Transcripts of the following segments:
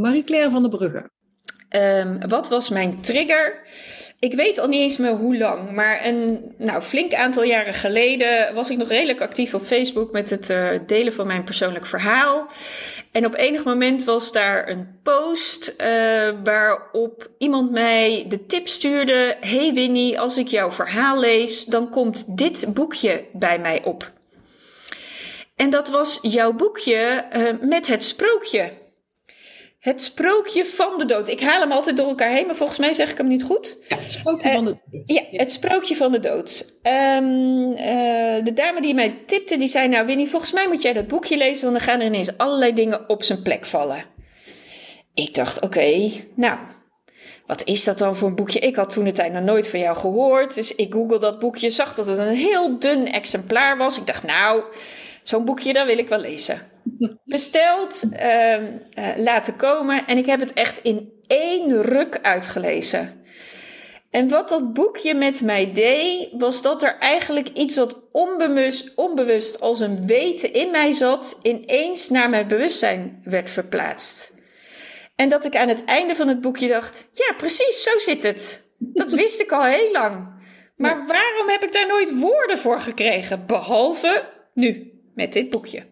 Marie-Claire van der Brugge. Um, wat was mijn trigger? Ik weet al niet eens meer hoe lang, maar een nou, flink aantal jaren geleden was ik nog redelijk actief op Facebook met het uh, delen van mijn persoonlijk verhaal. En op enig moment was daar een post uh, waarop iemand mij de tip stuurde: Hey Winnie, als ik jouw verhaal lees, dan komt dit boekje bij mij op. En dat was jouw boekje uh, met het sprookje. Het sprookje van de dood. Ik haal hem altijd door elkaar heen, maar volgens mij zeg ik hem niet goed. Ja, het sprookje uh, van de dood. Ja, het sprookje van de dood. Um, uh, de dame die mij tipte, die zei... Nou Winnie, volgens mij moet jij dat boekje lezen... want dan gaan er ineens allerlei dingen op zijn plek vallen. Ik dacht, oké, okay, nou... Wat is dat dan voor een boekje? Ik had toen de tijd nog nooit van jou gehoord. Dus ik google dat boekje, zag dat het een heel dun exemplaar was. Ik dacht, nou, zo'n boekje, dat wil ik wel lezen besteld, uh, uh, laten komen. En ik heb het echt in één ruk uitgelezen. En wat dat boekje met mij deed, was dat er eigenlijk iets wat onbewust, onbewust als een weten in mij zat, ineens naar mijn bewustzijn werd verplaatst. En dat ik aan het einde van het boekje dacht: ja, precies, zo zit het. Dat wist ik al heel lang. Maar waarom heb ik daar nooit woorden voor gekregen? Behalve nu, met dit boekje.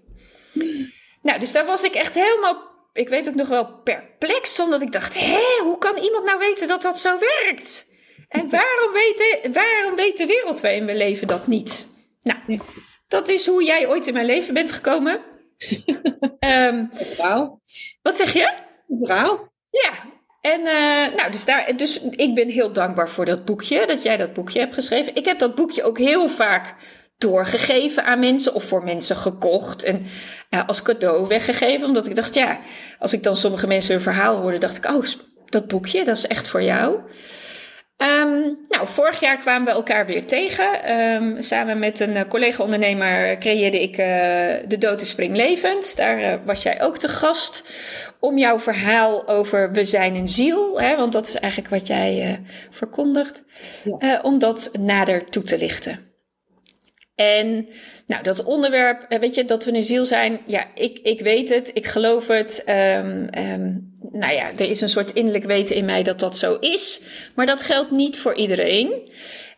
Nou, dus daar was ik echt helemaal, ik weet ook nog wel, perplex van. Dat ik dacht, hé, hoe kan iemand nou weten dat dat zo werkt? En waarom weet de, waarom weet de wereld waarin we leven dat niet? Nou, dat is hoe jij ooit in mijn leven bent gekomen. um, Verhaal. Wat zeg je? Verhaal. Ja, en uh, nou, dus, daar, dus ik ben heel dankbaar voor dat boekje, dat jij dat boekje hebt geschreven. Ik heb dat boekje ook heel vaak doorgegeven aan mensen of voor mensen gekocht en uh, als cadeau weggegeven. Omdat ik dacht, ja, als ik dan sommige mensen hun verhaal hoorde, dacht ik, oh, dat boekje, dat is echt voor jou. Um, nou, vorig jaar kwamen we elkaar weer tegen. Um, samen met een collega-ondernemer creëerde ik uh, De Dood is Springlevend. Daar uh, was jij ook te gast om jouw verhaal over We zijn een ziel, hè, want dat is eigenlijk wat jij verkondigt, ja. om dat nader toe te lichten. En nou, dat onderwerp, eh, weet je, dat we een ziel zijn, ja, ik, ik weet het, ik geloof het. Um, um, nou ja, er is een soort innerlijk weten in mij dat dat zo is. Maar dat geldt niet voor iedereen.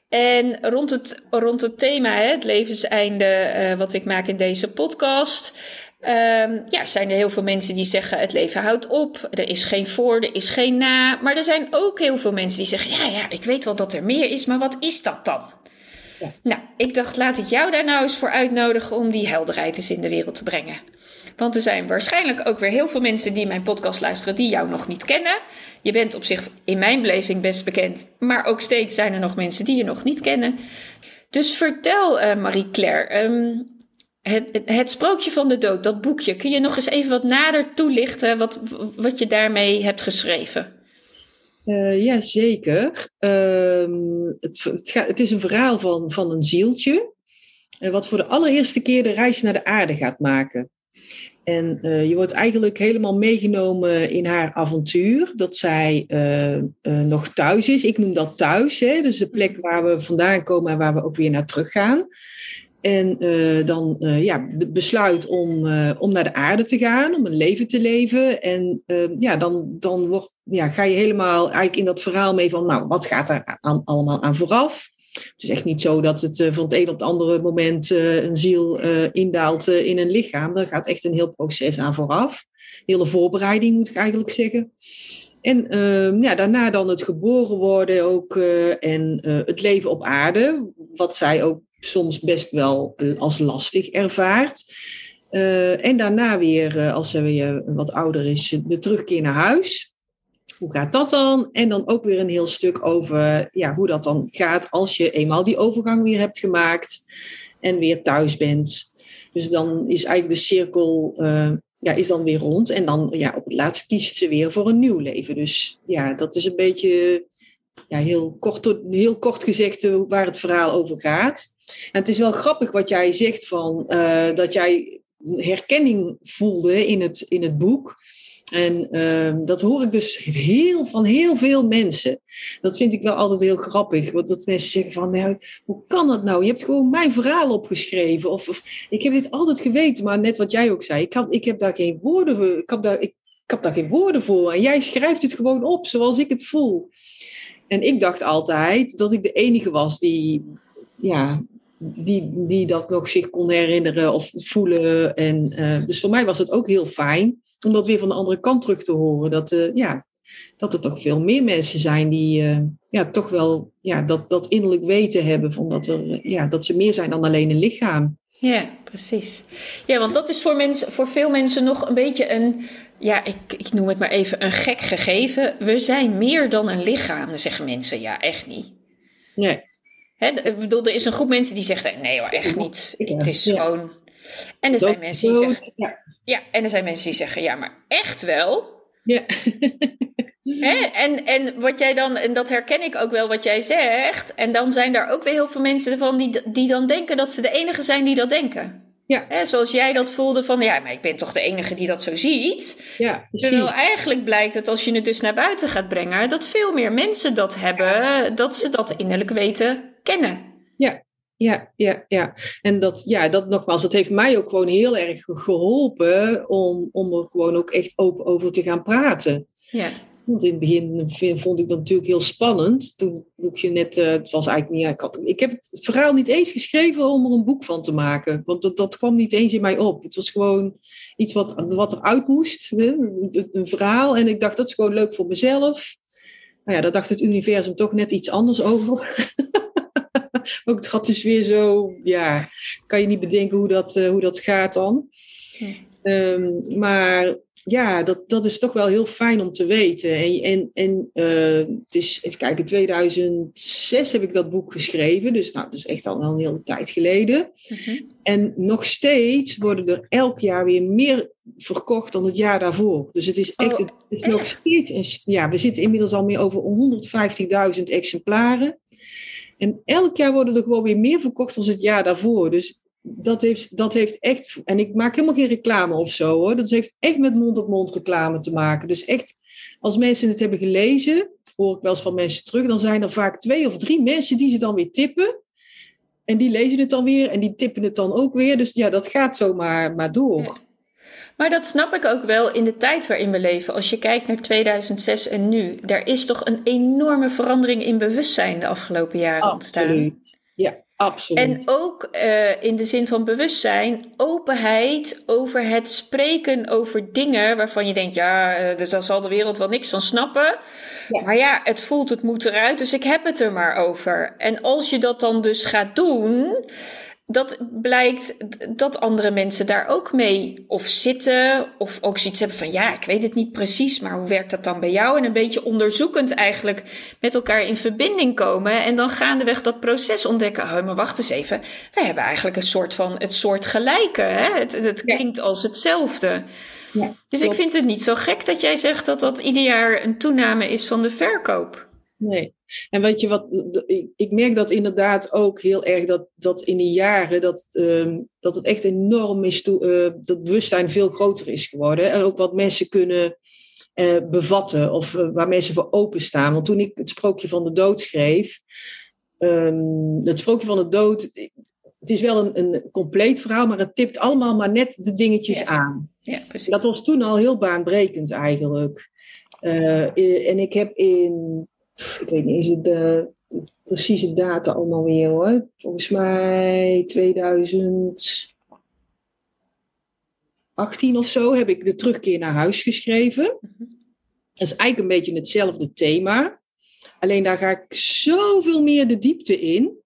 En rond het, rond het thema, hè, het levenseinde, uh, wat ik maak in deze podcast. Um, ja, zijn er heel veel mensen die zeggen: het leven houdt op, er is geen voor, er is geen na. Maar er zijn ook heel veel mensen die zeggen: ja, ja, ik weet wel dat er meer is, maar wat is dat dan? Nou, ik dacht, laat ik jou daar nou eens voor uitnodigen om die helderheid eens in de wereld te brengen. Want er zijn waarschijnlijk ook weer heel veel mensen die mijn podcast luisteren die jou nog niet kennen. Je bent op zich in mijn beleving best bekend, maar ook steeds zijn er nog mensen die je nog niet kennen. Dus vertel, uh, Marie-Claire, um, het, het, sprookje van de dood, dat boekje, kun je nog eens even wat nader toelichten wat, wat je daarmee hebt geschreven? Uh, ja, zeker. Uh, het, het, gaat, het, is een verhaal van, van een zieltje, uh, wat voor de allereerste keer de reis naar de aarde gaat maken. En uh, je wordt eigenlijk helemaal meegenomen in haar avontuur, dat zij nog thuis is. Ik noem dat thuis, hè? dus de plek waar we vandaan komen en waar we ook weer naar terug gaan. En uh, dan uh, ja, besluit om, uh, om naar de aarde te gaan, om een leven te leven. En ja, dan, dan wordt, ja, ga je helemaal eigenlijk in dat verhaal mee van, nou, wat gaat er aan, allemaal aan vooraf? Het is echt niet zo dat het van het een op het andere moment een ziel indaalt in een lichaam. Daar gaat echt een heel proces aan vooraf. Hele voorbereiding moet ik eigenlijk zeggen. En ehm, ja, daarna dan het geboren worden ook en het leven op aarde, wat zij ook soms best wel als lastig ervaart. en daarna weer, als ze weer wat ouder is, de terugkeer naar huis. Hoe gaat dat dan? En dan ook weer een heel stuk over ja, hoe dat dan gaat als je eenmaal die overgang weer hebt gemaakt en weer thuis bent. Dus dan is eigenlijk de cirkel ja, is dan weer rond. En dan ja, op het laatst kiest ze weer voor een nieuw leven. Dus ja, dat is een beetje ja, heel, kort, heel kort gezegd waar het verhaal over gaat. Het is wel grappig wat jij zegt van uh, dat jij herkenning voelde in het, in het boek. En uh, dat hoor ik dus heel, van heel veel mensen. Dat vind ik wel altijd heel grappig. Want dat mensen zeggen van, nou, hoe kan dat nou? Je hebt gewoon mijn verhaal opgeschreven. Of, of ik heb dit altijd geweten, maar net wat jij ook zei. Ik, kan, ik heb daar geen woorden voor. Ik heb, daar, ik, ik heb daar geen woorden voor. En jij schrijft het gewoon op zoals ik het voel. En ik dacht altijd dat ik de enige was die, ja, die, die dat nog zich kon herinneren of voelen. En, uh, dus voor mij was het ook heel fijn om dat weer van de andere kant terug te horen. Dat, uh, ja, dat er toch veel meer mensen zijn die uh, ja, toch wel ja, dat, dat innerlijk weten hebben. Van dat, er, ja, dat ze meer zijn dan alleen een lichaam. Ja, precies. Ja, want dat is voor, mensen, voor veel mensen nog een beetje een, ja, ik, ik noem het maar even een gek gegeven. We zijn meer dan een lichaam. Dan zeggen mensen, ja, echt niet. Nee. Hè, ik bedoel, er is een groep mensen die zeggen, nee hoor, echt niet. Het is gewoon... En er zijn mensen die zeggen, ja. Ja, en er zijn mensen die zeggen, ja, maar echt wel. Ja. Hè? En, en wat jij dan, en dat herken ik ook wel wat jij zegt. En dan zijn er ook weer heel veel mensen van die, die dan denken dat ze de enige zijn die dat denken. Ja. Hè, zoals jij dat voelde van, ja, maar ik ben toch de enige die dat zo ziet. Ja, precies. Terwijl eigenlijk blijkt het als je het dus naar buiten gaat brengen, dat veel meer mensen dat hebben, dat ze dat innerlijk weten kennen. Ja, ja, ja, ja. En dat, ja, dat nogmaals, dat heeft mij ook gewoon heel erg geholpen om, om er gewoon ook echt open over te gaan praten. Ja. Want in het begin vond ik dat natuurlijk heel spannend. Toen boekje net, uh, het was eigenlijk niet, ik, had, ik heb het verhaal niet eens geschreven om er een boek van te maken. Want dat, dat kwam niet eens in mij op. Het was gewoon iets wat, wat eruit moest, een, een verhaal. En ik dacht, dat is gewoon leuk voor mezelf. Nou ja, daar dacht het universum toch net iets anders over. ook dat is weer zo, ja, kan je niet bedenken hoe dat, uh, hoe dat gaat dan. Ja. Um, maar ja, dat, dat is toch wel heel fijn om te weten. En, en, en uh, het is, even kijken, in 2006 heb ik dat boek geschreven. Dus nou, dat is echt al een hele tijd geleden. Mhm. En nog steeds worden er elk jaar weer meer verkocht dan het jaar daarvoor. Dus het is echt, Oh, het is nog steeds, een- ja, we zitten inmiddels al meer over 150.000 exemplaren. En elk jaar worden er gewoon weer meer verkocht dan het jaar daarvoor. Dus dat heeft, dat heeft echt, en ik maak helemaal geen reclame of zo hoor. Dat heeft echt met mond-op-mond reclame te maken. Dus echt, als mensen het hebben gelezen, hoor ik wel eens van mensen terug, dan zijn er vaak twee of drie mensen die ze dan weer tippen. En die lezen het dan weer en die tippen het dan ook weer. Dus ja, dat gaat zomaar maar door. Maar dat snap ik ook wel in de tijd waarin we leven. Als je kijkt naar 2006 en nu, daar is toch een enorme verandering in bewustzijn de afgelopen jaren ontstaan. Ja, absoluut. En ook eh, in de zin van bewustzijn, openheid over het spreken over dingen waarvan je denkt, ja, eh, dus daar zal de wereld wel niks van snappen. Ja. Maar ja, het voelt, het moet eruit, dus ik heb het er maar over. En als je dat dan dus gaat doen, dat blijkt dat andere mensen daar ook mee of zitten of ook zoiets hebben van ja, ik weet het niet precies, maar hoe werkt dat dan bij jou? En een beetje onderzoekend eigenlijk met elkaar in verbinding komen en dan gaandeweg dat proces ontdekken. Oh, maar wacht eens even, wij hebben eigenlijk een soort van het soort gelijke. Hè? Het, het klinkt als hetzelfde. Ja, Dus ik vind het niet zo gek dat jij zegt dat dat ieder jaar een toename is van de verkoop. Nee. En weet je wat, ik, merk dat inderdaad ook heel erg dat, dat in die jaren dat, ehm, dat het echt enorm is, toe, eh, dat bewustzijn veel groter is geworden. En ook wat mensen kunnen eh, bevatten of eh, waar mensen voor openstaan. Want toen ik het sprookje van de dood schreef, ehm, het sprookje van de dood, het is wel een, een compleet verhaal, maar het tipt allemaal maar net de dingetjes Ja. aan. Ja, precies. Dat was toen al heel baanbrekend eigenlijk. En ik heb in, ik weet niet eens de, de precieze data allemaal weer hoor. Volgens mij 2018 of zo heb ik de terugkeer naar huis geschreven. Mhm. Dat is eigenlijk een beetje hetzelfde thema. Alleen daar ga ik zoveel meer de diepte in.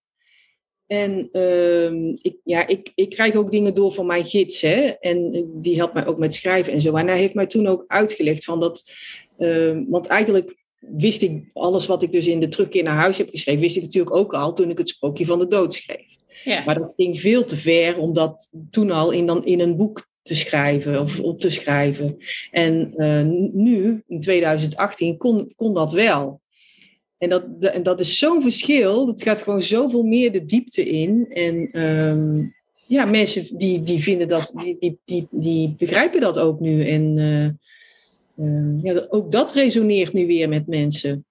En uh, ik, ja, ik, ik krijg ook dingen door van mijn gids. Hè? En die helpt mij ook met schrijven en zo. En hij heeft mij toen ook uitgelegd van dat. Uh, want eigenlijk wist ik alles wat ik dus in de terugkeer naar huis heb geschreven, wist ik natuurlijk ook al toen ik het sprookje van de dood schreef. Ja. Maar dat ging veel te ver om dat toen al in, dan, in een boek te schrijven of op te schrijven. En uh, nu, in 2018, kon, kon dat wel. En dat, en dat is zo'n verschil. Het gaat gewoon zoveel meer de diepte in. En um, ja, mensen die, die vinden dat, die, die, die, die begrijpen dat ook nu. En uh, uh, ja, ook dat resoneert nu weer met mensen.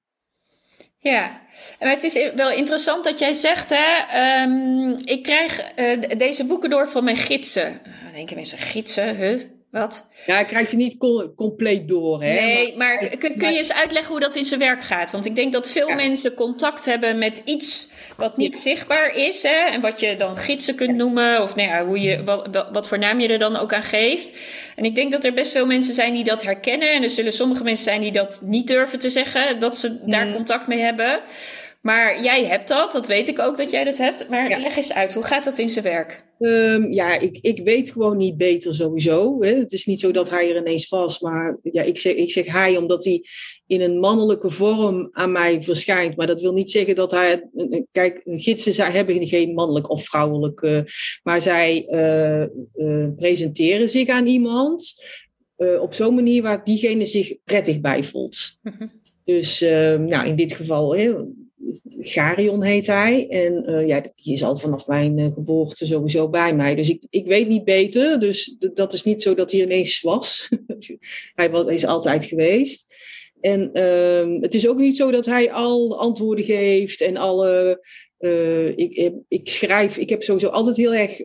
Ja, maar het is wel interessant dat jij zegt, hè, um, ik krijg uh, deze boeken door van mijn gidsen. Dan denken mensen, gidsen, huh? Wat? Ja, krijg je niet compleet door. Hè? Nee, maar, maar kun, kun, je eens uitleggen hoe dat in zijn werk gaat? Want ik denk dat veel mensen contact hebben met iets wat niet zichtbaar is. Hè? En wat je dan gidsen kunt noemen. Of nou ja, hoe je, wat, wat voor naam je er dan ook aan geeft. En ik denk dat er best veel mensen zijn die dat herkennen. En er zullen sommige mensen zijn die dat niet durven te zeggen. Dat ze daar mm. contact mee hebben. Maar jij hebt dat, dat weet ik ook dat jij dat hebt. Maar leg eens uit, hoe gaat dat in zijn werk? Um, ja, ik, ik weet gewoon niet beter sowieso. Hè. Het is niet zo dat hij er ineens was, maar ja, ik, zeg, ik zeg hij omdat hij in een mannelijke vorm aan mij verschijnt. Maar dat wil niet zeggen dat hij. Kijk, gidsen zij hebben geen mannelijk of vrouwelijk, uh, maar zij uh, uh, presenteren zich aan iemand op zo'n manier waar diegene zich prettig bij voelt. Mhm. Dus ehm, nou, in dit geval. Hè, Garion heet hij. En uh, ja, die is al vanaf mijn uh, geboorte sowieso bij mij. Dus ik, ik weet niet beter. Dus dat is niet zo dat hij ineens was. hij was, is altijd geweest. En uh, het is ook niet zo dat hij al antwoorden geeft en alle. Uh, ik, ik schrijf, ik heb sowieso altijd heel erg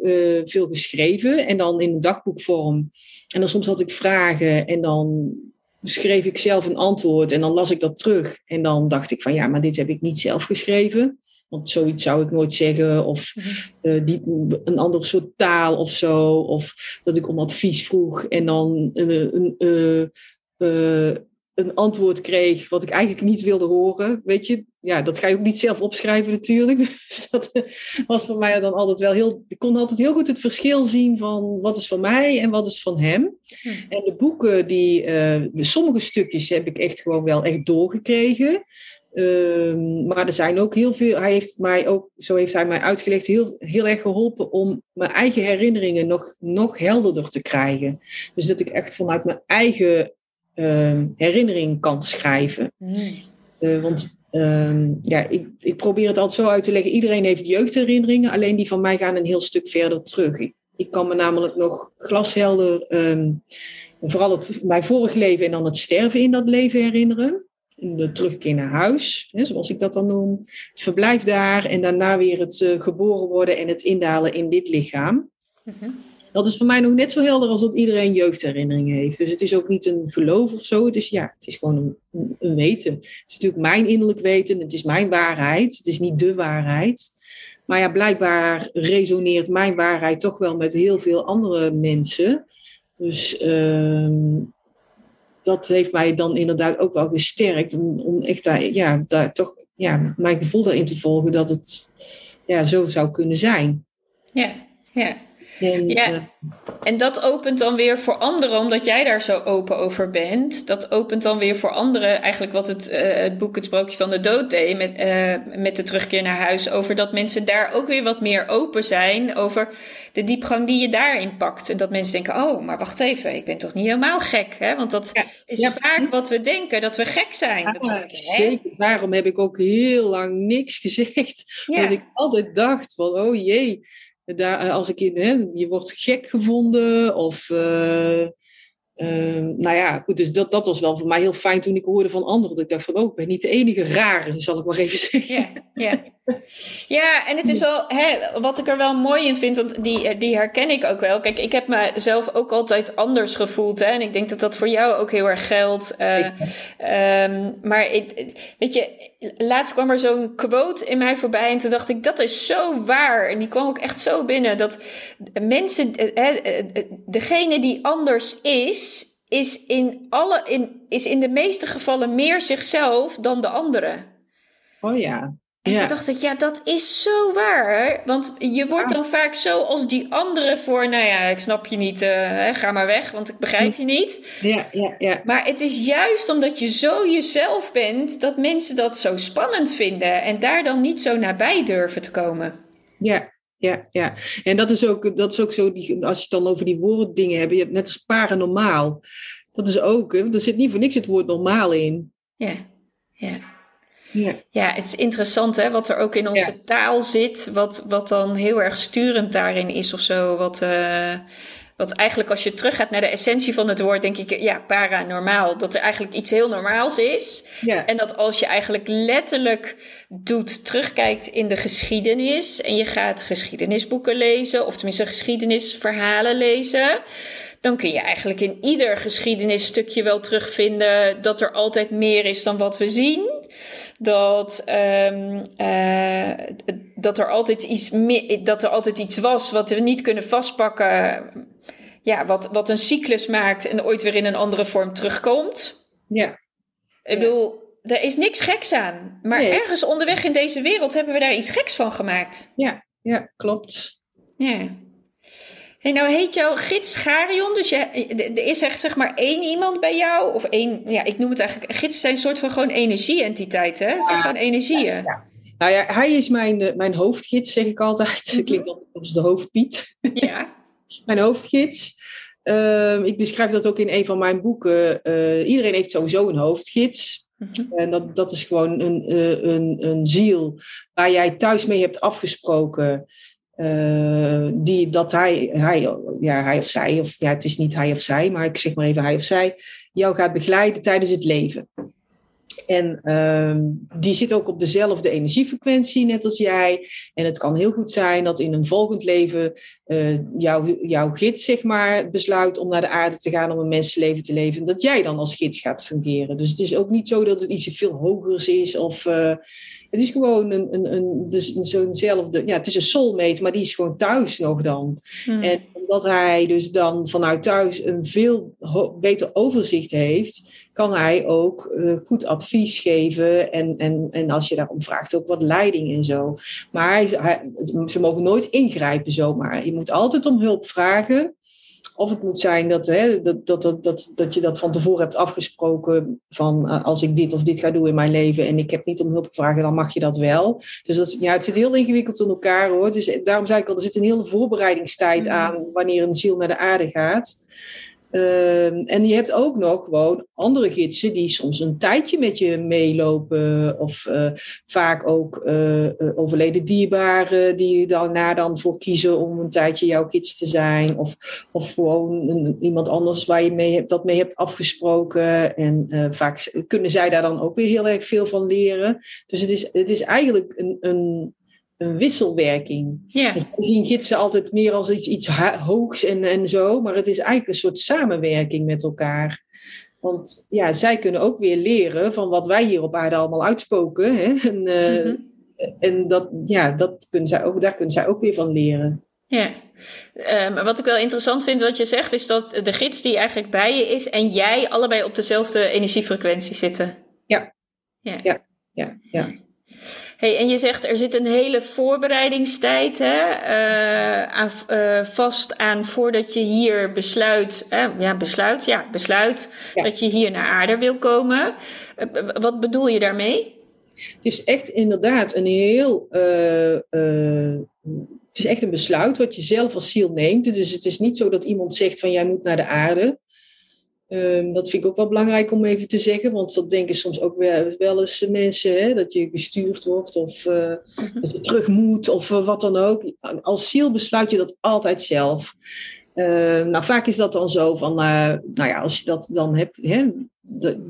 veel geschreven. En dan in dagboekvorm. En dan soms had ik vragen en dan schreef ik zelf een antwoord en dan las ik dat terug. En dan dacht ik van ja, maar dit heb ik niet zelf geschreven. Want zoiets zou ik nooit zeggen. Of uh, die, een ander soort taal of zo. Of dat ik om advies vroeg en dan een, een, een, uh, een antwoord kreeg wat ik eigenlijk niet wilde horen. Weet je, ja, dat ga je ook niet zelf opschrijven natuurlijk. Dus dat was voor mij dan altijd wel heel... Ik kon altijd heel goed het verschil zien van wat is van mij en wat is van hem. Hm. En de boeken, die, uh, sommige stukjes heb ik echt gewoon wel echt doorgekregen. Uh, maar er zijn ook heel veel, hij heeft mij ook, zo heeft hij mij uitgelegd, heel, heel erg geholpen om mijn eigen herinneringen nog, nog helderder te krijgen. Dus dat ik echt vanuit mijn eigen herinnering kan schrijven. Uh, want uh, ja, ik, ik probeer het altijd zo uit te leggen. Iedereen heeft jeugdherinneringen, alleen die van mij gaan een heel stuk verder terug. Ik, ik kan me namelijk nog glashelder um, vooral het, mijn vorig leven en dan het sterven in dat leven herinneren. De terugkeer naar huis, hè, zoals ik dat dan noem. Het verblijf daar en daarna weer het uh, geboren worden en het indalen in dit lichaam. Mm -hmm. Dat is voor mij nog net zo helder als dat iedereen jeugdherinneringen heeft. Dus het is ook niet een geloof of zo. Het is, ja, het is gewoon een, een weten. Het is natuurlijk mijn innerlijk weten. Het is mijn waarheid. Het is niet de waarheid. Maar ja, blijkbaar resoneert mijn waarheid toch wel met heel veel andere mensen. Dus uh, dat heeft mij dan inderdaad ook wel gesterkt. Om, om echt daar, ja, daar toch ja, mijn gevoel daarin te volgen dat het ja, zo zou kunnen zijn. Ja, ja. En, ja, uh, en dat opent dan weer voor anderen, omdat jij daar zo open over bent. Dat opent dan weer voor anderen eigenlijk wat het, uh, het boek Het Sprookje van de Dood deed met, uh, met de terugkeer naar huis. Over dat mensen daar ook weer wat meer open zijn over de diepgang die je daarin pakt. En dat mensen denken, oh, maar wacht even, ik ben toch niet helemaal gek. Hè? Want dat ja. is ja. vaak wat we denken, dat we gek zijn. Ja, dat we, zeker, daarom heb ik ook heel lang niks gezegd. Want ik altijd dacht van, oh jee daar, eh, als ik hè, je wordt gek gevonden of uh, uh, nou ja, goed, dus dat, dat was wel voor mij heel fijn toen ik hoorde van anderen. Dat ik dacht van, oh, ik ben niet de enige rare, zal ik maar even zeggen. Ja, ja. Ja en het is wel, hè, wat ik er wel mooi in vind, want die, die herken ik ook wel. Kijk, ik heb mezelf ook altijd anders gevoeld. Hè, en ik denk dat dat voor jou ook heel erg geldt. Uh, um, maar ik, weet je, laatst kwam er zo'n quote in mij voorbij en toen dacht ik, dat is zo waar. En die kwam ook echt zo binnen, dat mensen, degene die anders is, is in, alle, in, is in de meeste gevallen meer zichzelf dan de andere. Oh ja. En Ja. toen dacht ik, ja, dat is zo waar. Want je wordt dan vaak zo als die andere voor, nou ja, ik snap je niet, eh, ga maar weg, want ik begrijp je niet. Ja, ja, ja. Maar het is juist omdat je zo jezelf bent, dat mensen dat zo spannend vinden en daar dan niet zo nabij durven te komen. Ja, ja, ja. En dat is ook, dat is ook zo, die, als je het dan over die woorddingen hebt, je hebt net als paranormaal. Dat is ook, hè, er zit niet voor niks het woord normaal in. Ja, ja. Ja, Ja, het is interessant hè, wat er ook in onze Ja. taal zit, wat, wat dan heel erg sturend daarin is of zo. Wat, eh, wat eigenlijk als je teruggaat naar de essentie van het woord, denk ik, ja, paranormaal. Dat er eigenlijk iets heel normaals is. ja, En dat als je eigenlijk letterlijk doet, terugkijkt in de geschiedenis en je gaat geschiedenisboeken lezen, of tenminste geschiedenisverhalen lezen, dan kun je eigenlijk in ieder geschiedenisstukje wel terugvinden dat er altijd meer is dan wat we zien. Dat, ehm, eh, dat, er altijd iets dat er altijd iets was wat we niet kunnen vastpakken. Ja, wat, wat een cyclus maakt en ooit weer in een andere vorm terugkomt. ja. Ik bedoel, er is niks geks aan. Maar Nee. ergens onderweg in deze wereld hebben we daar iets geks van gemaakt. ja, ja, klopt. Ja. Hey, nou heet jouw gids Garion, dus je, er is echt zeg maar één iemand bij jou, of één, ja, ik noem het eigenlijk, gidsen zijn een soort van gewoon energie-entiteiten, hè? Het zijn Ja. gewoon energieën. Nou ja, hij is mijn, eh, mijn hoofdgids, zeg ik altijd. Mhm. Klinkt altijd als de hoofdpiet. Ja. Mijn hoofdgids. Ehm, ik beschrijf dat ook in een van mijn boeken. Eh, iedereen heeft sowieso een hoofdgids. Mhm. En dat, dat is gewoon een, eh, een, een ziel waar jij thuis mee hebt afgesproken. Eh, die, dat hij, hij, ja, hij of zij, of ja, het is niet hij of zij, maar ik zeg maar even hij of zij, jou gaat begeleiden tijdens het leven. En ehm, die zit ook op dezelfde energiefrequentie, net als jij. En het kan heel goed zijn dat in een volgend leven eh, jouw, jouw gids, zeg maar, besluit om naar de aarde te gaan om een mensenleven te leven. En dat jij dan als gids gaat fungeren. Dus het is ook niet zo dat het iets veel hogers is. Of, eh, het is gewoon een, een, een, dus zo'nzelfde, ja, het is een soulmate, maar die is gewoon thuis nog dan. Hmm. En omdat hij dus dan vanuit thuis een veel beter overzicht heeft, kan hij ook eh, goed advies geven. En, en, en als je daarom vraagt, ook wat leiding en zo. Maar hij, hij- ze mogen nooit ingrijpen zomaar. Je moet altijd om hulp vragen. Of het moet zijn dat, hè, dat, dat, dat, dat, dat je dat van tevoren hebt afgesproken. Van eh, als ik dit of dit ga doen in mijn leven en ik heb niet om hulp gevraagd, dan mag je dat wel. Dus dat, ja, het zit heel ingewikkeld in elkaar hoor. Dus daarom zei ik al, er zit een hele voorbereidingstijd Mhm. aan wanneer een ziel naar de aarde gaat. Ehm, en je hebt ook nog gewoon andere gidsen die soms een tijdje met je meelopen. Of eh, vaak ook eh, eh, overleden dierbaren die daarna dan voor kiezen om een tijdje jouw gids te zijn. Of, of gewoon iemand anders waar je mee dat mee hebt afgesproken. En vaak kunnen zij daar dan ook weer heel erg veel van leren. Dus het is, het is eigenlijk een, een, een wisselwerking. ja. Dus we zien gidsen altijd meer als iets, iets hoogs en, en zo, maar het is eigenlijk een soort samenwerking met elkaar. Want ja, zij kunnen ook weer leren van wat wij hier op aarde allemaal uitspoken. Hè? En, eh, Mhm. en dat, ja, dat kunnen zij ook, daar kunnen zij ook weer van leren. Ja. Ehm, wat ik wel interessant vind wat je zegt, is dat de gids die eigenlijk bij je is en jij allebei op dezelfde energiefrequentie zitten. Ja. Ja. Ja. Ja, ja. Hey, en je zegt er zit een hele voorbereidingstijd hè, eh, aan, eh, vast aan voordat je hier besluit, ja, besluit, ja, besluit Ja. dat je hier naar aarde wil komen. Eh, wat bedoel je daarmee? Het is echt inderdaad een heel. het is echt een besluit wat je zelf als ziel neemt. Dus het is niet zo dat iemand zegt van jij moet naar de aarde. Ehm, dat vind ik ook wel belangrijk om even te zeggen, want dat denken soms ook wel, wel eens mensen, hè, dat je gestuurd wordt of eh, dat je terug moet of eh, wat dan ook. Als ziel besluit je dat altijd zelf. Ehm, nou, vaak is dat dan zo van, eh, nou ja, als je dat dan hebt, hè,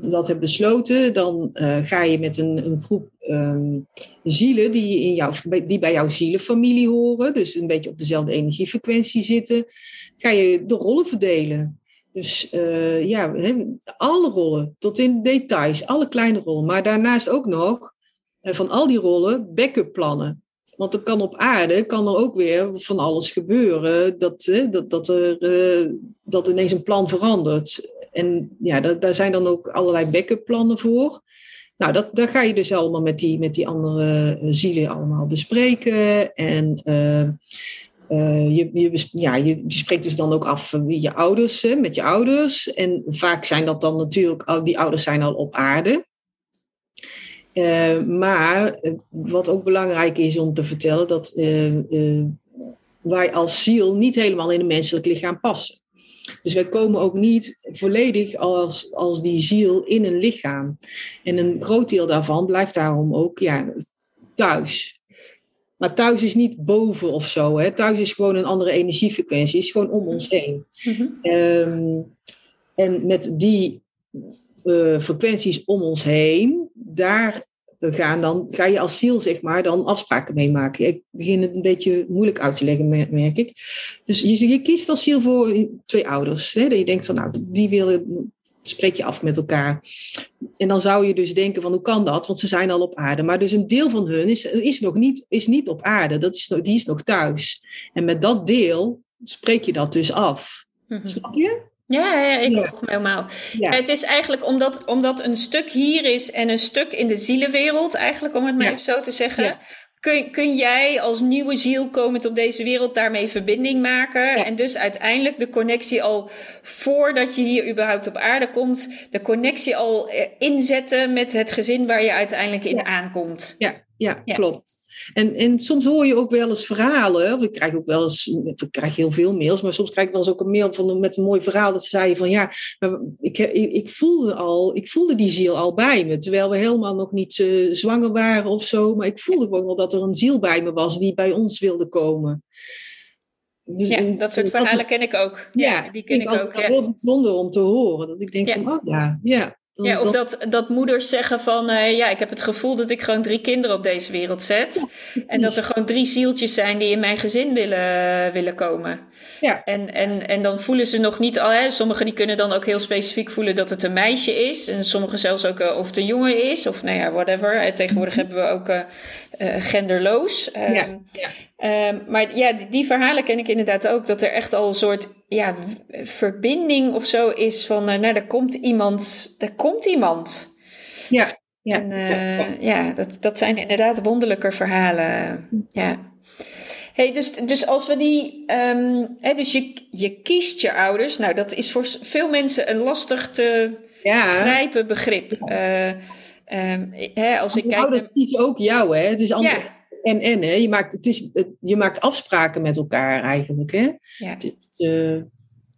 dat, hebt besloten, dan ga je met een, een groep ehm, zielen die, in jouw, die bij jouw zielenfamilie horen, dus een beetje op dezelfde energiefrequentie zitten, ga je de rollen verdelen. Dus eh, ja, alle rollen, tot in details, alle kleine rollen. Maar daarnaast ook nog eh, van al die rollen backup plannen. Want er kan op aarde kan er ook weer van alles gebeuren dat, eh, dat, dat er dat ineens een plan verandert. en ja, daar zijn dan ook allerlei backup plannen voor. Nou, dat, dat ga je dus allemaal met die, met die andere zielen allemaal bespreken. En uh, je, je, ja, je, spreekt dus dan ook af je ouders, met je ouders. En vaak zijn dat dan natuurlijk, die ouders zijn al op aarde. Uh, maar wat ook belangrijk is om te vertellen, dat wij als ziel niet helemaal in een menselijk lichaam passen. Dus wij komen ook niet volledig als, als die ziel in een lichaam. En een groot deel daarvan blijft daarom ook ja, thuis. Maar thuis is niet boven of zo. Hè. Thuis is gewoon een andere energiefrequentie. is gewoon om ons heen. Mhm. Ehm, en met die uh, frequenties om ons heen, daar gaan dan, ga je als ziel zeg maar dan afspraken mee maken. Ik begin het een beetje moeilijk uit te leggen, merk ik. Dus je, je kiest als ziel voor twee ouders. Hè, dat je denkt van nou, die willen spreek je af met elkaar. En dan zou je dus denken van hoe kan dat? Want ze zijn al op aarde. Maar dus een deel van hun is, is nog niet, is niet op aarde. Dat is, die is nog thuis. En met dat deel spreek je dat dus af. Mhm. Snap je? Ja, ja, ik volg me helemaal. Het is eigenlijk omdat, omdat een stuk hier is en een stuk in de zielenwereld, eigenlijk om het maar even zo te zeggen. Kun, kun jij als nieuwe ziel komend op deze wereld daarmee verbinding maken? En dus uiteindelijk de connectie al voordat je hier überhaupt op aarde komt, de connectie al eh, inzetten met het gezin waar je uiteindelijk in aankomt. Ja, ja, klopt. En, en soms hoor je ook wel eens verhalen. We krijgen ook wel eens, we krijgen heel veel mails, maar soms krijg ik wel eens ook een mail van, met een mooi verhaal. Dat ze zeiden van ja, ik, ik, ik, voelde al, ik voelde die ziel al bij me. Terwijl we helemaal nog niet uh, zwanger waren of zo. Maar ik voelde gewoon wel dat er een ziel bij me was die bij ons wilde komen. Dus ja, dat soort verhalen ken ik ook. Ja, die ken ik, ik ook. Het ja. heel bijzonder om te horen. Dat ik denk van, oh ja, ja. Ja, of dat, dat moeders zeggen van, uh, ja, ik heb het gevoel dat ik gewoon drie kinderen op deze wereld zet. en dat er gewoon drie zieltjes zijn die in mijn gezin willen, willen komen. Ja. En, en, en dan voelen ze nog niet al, hè, sommigen die kunnen dan ook heel specifiek voelen dat het een meisje is. En sommigen zelfs ook uh, of het een jongen is, of nou ja, whatever. tegenwoordig hebben we ook uh, genderloos. Um, ja. ja. Ehm, maar ja, die, die, verhalen ken ik inderdaad ook, dat er echt al een soort ja, verbinding of zo is van, uh, nou, er komt iemand, er komt iemand. Ja, ja. En uh, ja, dat, dat zijn inderdaad wonderlijke verhalen. Ja. Hey, dus, dus als we die, um, hè, dus je, je kiest je ouders, nou, dat is voor veel mensen een lastig te ja. grijpen begrip. Uh, um, hè, als ik kijk. Ouders kiezen ook jou, hè? Het is anders. Ja en en. Hè? Je, maakt, het is, je maakt afspraken met elkaar eigenlijk. Hè? Ja. Uh,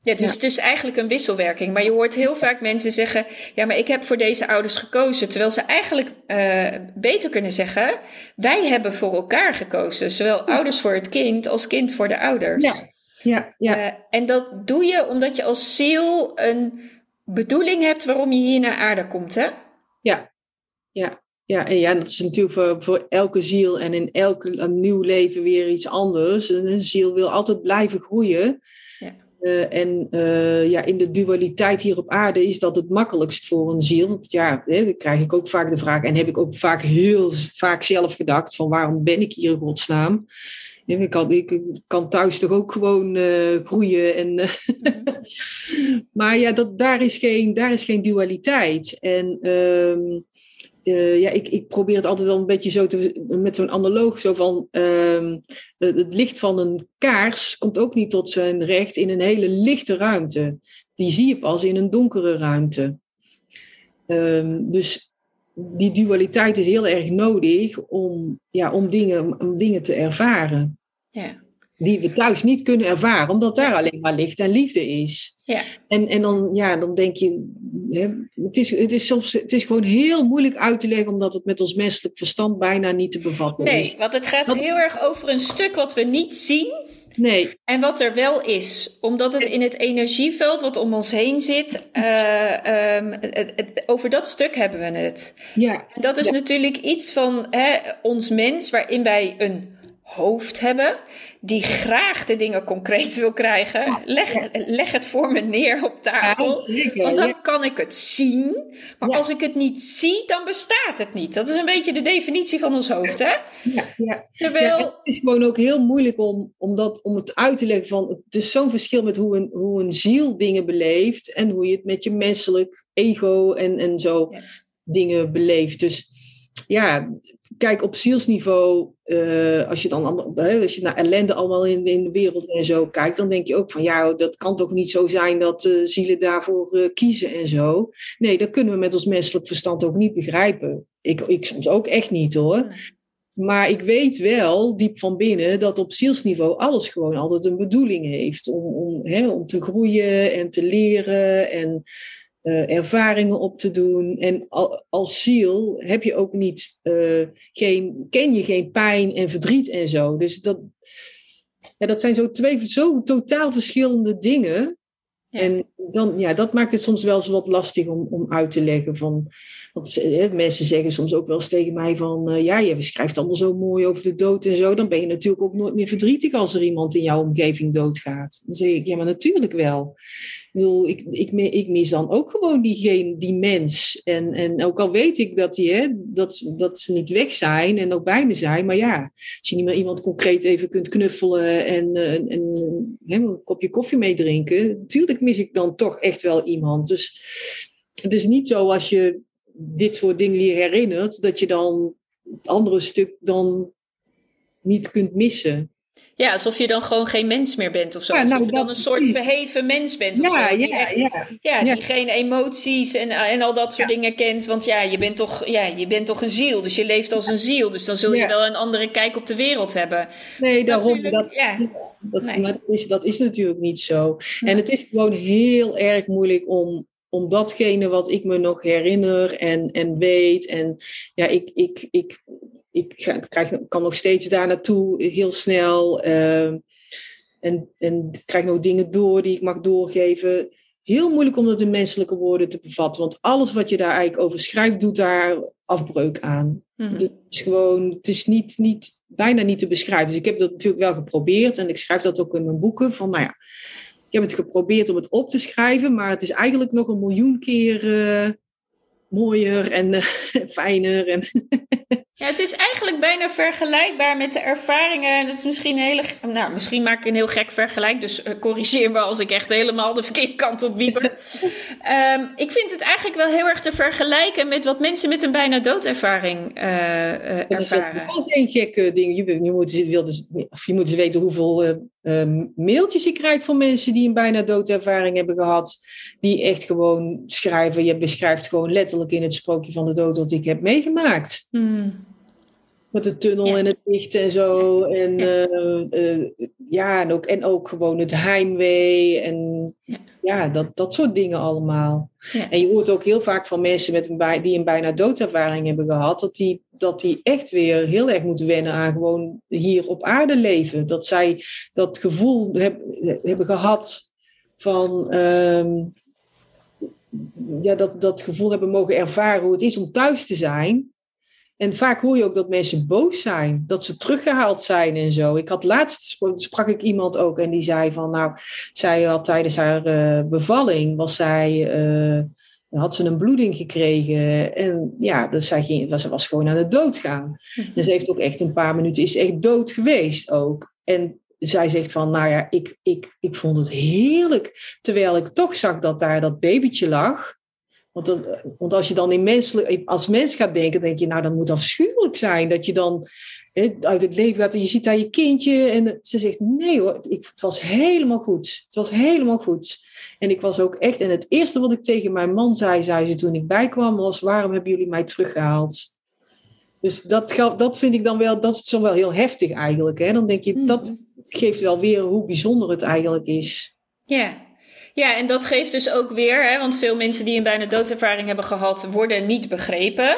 ja, dus het is eigenlijk een wisselwerking. Maar je hoort heel vaak mensen zeggen: Ja, maar ik heb voor deze ouders gekozen. Terwijl ze eigenlijk uh, beter kunnen zeggen: Wij hebben voor elkaar gekozen. Zowel ouders voor het kind als kind voor de ouders. Ja, ja, ja. Uh, en dat doe je omdat je als ziel een bedoeling hebt waarom je hier naar aarde komt, hè? Ja, ja. Ja, en ja, dat is natuurlijk voor, voor elke ziel en in elk nieuw leven weer iets anders. Een ziel wil altijd blijven groeien. Ja. Uh, en uh, ja, in de dualiteit hier op aarde is dat het makkelijkst voor een ziel. Want ja, hè, dan krijg ik ook vaak de vraag, en heb ik ook vaak heel vaak zelf gedacht: van waarom ben ik hier in godsnaam? Ik kan, ik kan thuis toch ook gewoon uh, groeien. En, mm. maar ja, dat, daar, is geen, daar is geen dualiteit. En uh, uh, ja, ik, ik probeer het altijd wel een beetje zo te, met zo'n analoog, zo van uh, het licht van een kaars komt ook niet tot zijn recht in een hele lichte ruimte. Die zie je pas in een donkere ruimte. Uh, dus die dualiteit is heel erg nodig om, ja, om, dingen, om dingen te ervaren. Ja die we thuis niet kunnen ervaren, omdat daar alleen maar licht en liefde is. Ja. En, en dan, ja, dan denk je, hè, het, is, het, is soms, het is gewoon heel moeilijk uit te leggen, omdat het met ons menselijk verstand bijna niet te bevatten is. Nee, want het gaat heel erg over een stuk wat we niet zien. Nee. En wat er wel is, omdat het in het energieveld wat om ons heen zit, uh, um, het, over dat stuk hebben we het. Ja. En dat is natuurlijk iets van hè, ons mens, waarin wij een hoofd hebben, die graag de dingen concreet wil krijgen. Leg, leg het voor me neer op tafel, want dan kan ik het zien. Maar als ik het niet zie, dan bestaat het niet. Dat is een beetje de definitie van ons hoofd, hè? Ja, ja. Terwijl... het is gewoon ook heel moeilijk om, om, dat, om het uit te leggen van... Het is zo'n verschil met hoe een, hoe een ziel dingen beleeft en hoe je het met je menselijk ego en, en zo dingen beleeft. Dus ja, kijk, op zielsniveau, uh, als je dan allemaal, als je naar ellende allemaal in, in de wereld en zo kijkt, dan denk je ook van ja, dat kan toch niet zo zijn dat uh, zielen daarvoor uh, kiezen en zo. Nee, dat kunnen we met ons menselijk verstand ook niet begrijpen. Ik, ik soms ook echt niet hoor. Maar ik weet wel, diep van binnen, dat op zielsniveau alles gewoon altijd een bedoeling heeft. Om, om, hè, om te groeien en te leren en uh, ervaringen op te doen. En als ziel heb je ook niet, uh, geen, ken je geen pijn en verdriet en zo. Dus dat, ja, dat zijn zo twee zo totaal verschillende dingen. En dan, ja, dat maakt het soms wel eens wat lastig om, om uit te leggen. Van, want eh, mensen zeggen soms ook wel eens tegen mij van... Uh, ja, je schrijft allemaal zo mooi over de dood en zo. Dan ben je natuurlijk ook nooit meer verdrietig als er iemand in jouw omgeving doodgaat. Dan zeg ik, ja, maar natuurlijk wel. Ik, ik, mis dan ook gewoon diegene, die mens. En, en ook al weet ik dat, die, hè, dat, dat ze niet weg zijn en ook bij me zijn. Maar ja, als je niet meer iemand concreet even kunt knuffelen en, uh, en, een kopje koffie meedrinken... Natuurlijk mis ik dan toch echt wel iemand. Dus het is niet zo als je dit soort dingen je herinnert, dat je dan het andere stuk dan niet kunt missen. Ja, alsof je dan gewoon geen mens meer bent of zo. Ja, alsof nou, je dan een soort verheven mens bent of ja, zo. Die ja, echt, ja, ja, die geen emoties en, en al dat soort dingen kent. Want ja je, bent toch, ja, je bent toch een ziel. Dus je leeft als een ziel. Dus dan zul je wel een andere kijk op de wereld hebben. Nee, daarom. Dat, ja. dat, nee. Maar dat is, dat is natuurlijk niet zo. En het is gewoon heel erg moeilijk om, om datgene wat ik me nog herinner en, en weet. En ja, ik, ik, ik, ik ga, krijg, kan nog steeds daar naartoe heel snel. Uh, en, en krijg nog dingen door die ik mag doorgeven. Heel moeilijk om dat in menselijke woorden te bevatten. Want alles wat je daar eigenlijk over schrijft, doet daar afbreuk aan. Mm Het is gewoon, het is niet, niet, bijna niet te beschrijven. Dus ik heb dat natuurlijk wel geprobeerd. En ik schrijf dat ook in mijn boeken. Van nou ja, ik heb het geprobeerd om het op te schrijven, maar het is eigenlijk nog een miljoen keer uh, mooier en uh, fijner. En ja, het is eigenlijk bijna vergelijkbaar met de ervaringen. En het is misschien een hele. Nou, misschien maak ik een heel gek vergelijk. Dus uh, corrigeer me als ik echt helemaal de verkeerde kant op wieper. um, ik vind het eigenlijk wel heel erg te vergelijken met wat mensen met een bijna doodervaring uh, uh, ervaren. Dat is geen gekke ding. Je, je, moet, je, dus, je moet dus weten hoeveel mailtjes je krijgt van mensen die een bijna doodervaring hebben gehad. Die echt gewoon schrijven. Je beschrijft gewoon letterlijk in het sprookje van de dood wat ik heb meegemaakt. Hmm. Met de tunnel en het licht en zo. En ja, uh, uh, ja en, ook, en ook gewoon het heimwee. En ja, ja dat, dat soort dingen allemaal. En je hoort ook heel vaak van mensen met een die een bijna doodervaring hebben gehad, dat die, dat die echt weer heel erg moeten wennen aan gewoon hier op aarde leven. Dat zij dat gevoel heb, hebben gehad van. Um, ja, dat, dat gevoel hebben mogen ervaren hoe het is om thuis te zijn. En vaak hoor je ook dat mensen boos zijn, dat ze teruggehaald zijn en zo. Ik had laatst sprak ik iemand ook en die zei van, nou, zij had tijdens haar uh, bevalling was zij, uh, had ze een bloeding gekregen en ja, dus zij ging, ze was gewoon aan de dood gaan. En ze heeft ook echt een paar minuten is echt dood geweest ook. En zij zegt van, nou ja, ik, ik, ik vond het heerlijk, terwijl ik toch zag dat daar dat babytje lag. Want, dat, want als je dan in menselijk, als mens gaat denken, denk je, nou, dat moet afschuwelijk zijn. Dat je dan uit het leven gaat en je ziet daar je kindje. En ze zegt, nee hoor, ik, het was helemaal goed. Het was helemaal goed. En ik was ook echt, en het eerste wat ik tegen mijn man zei, zei ze toen ik bijkwam, was, waarom hebben jullie mij teruggehaald? Dus dat, dat vind ik dan wel, dat is zo wel heel heftig eigenlijk. Hè? Dan denk je, hmm. dat geeft wel weer hoe bijzonder het eigenlijk is. Ja, ja, en dat geeft dus ook weer, hè, want veel mensen die een bijna doodervaring hebben gehad, worden niet begrepen.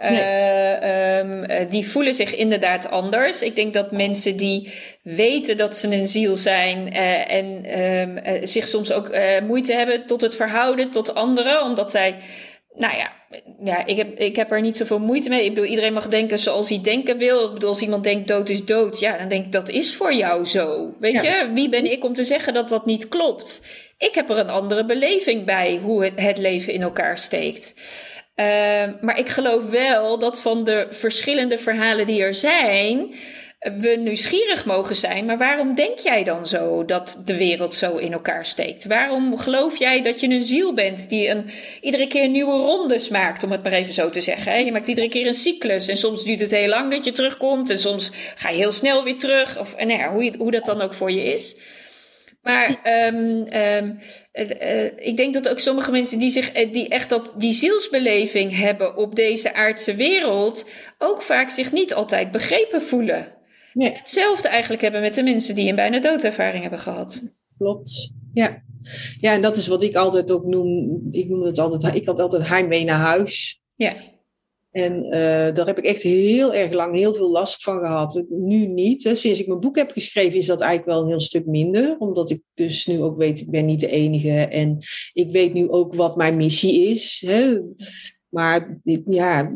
Nee. Uh, um, die voelen zich inderdaad anders. Ik denk dat mensen die weten dat ze een ziel zijn uh, en um, zich soms ook moeite hebben tot het verhouden tot anderen, omdat zij nou ja, ja ik, heb, ik heb er niet zoveel moeite mee. Ik bedoel, iedereen mag denken zoals hij denken wil. Ik bedoel, als iemand denkt dood is dood, ja, dan denk ik dat is voor jou zo. Weet je, wie ben ik om te zeggen dat dat niet klopt? Ik heb er een andere beleving bij hoe het, leven in elkaar steekt. Uh, maar ik geloof wel dat van de verschillende verhalen die er zijn, we nieuwsgierig mogen zijn. Maar waarom denk jij dan zo dat de wereld zo in elkaar steekt? Waarom geloof jij dat je een ziel bent die een, iedere keer nieuwe rondes maakt, om het maar even zo te zeggen? Hè? Je maakt iedere keer een cyclus en soms duurt het heel lang dat je terugkomt en soms ga je heel snel weer terug. Of nou ja, hoe, hoe dat dan ook voor je is. Maar um, um, uh, ik denk dat ook sommige mensen die, zich, eh, die echt dat, die zielsbeleving hebben op deze aardse wereld, ook vaak zich niet altijd begrepen voelen. Nee. Hetzelfde eigenlijk hebben met de mensen die een bijna doodervaring hebben gehad. Klopt, ja. Ja, en dat is wat ik altijd ook noem. Ik noem het altijd, ik had altijd heimwee naar huis. Ja. En uh, daar heb ik echt heel erg lang heel veel last van gehad. Nu niet. Hè. Sinds ik mijn boek heb geschreven is dat eigenlijk wel een heel stuk minder. Omdat ik dus nu ook weet, ik ben niet de enige. En ik weet nu ook wat mijn missie is. Hè. Maar ja,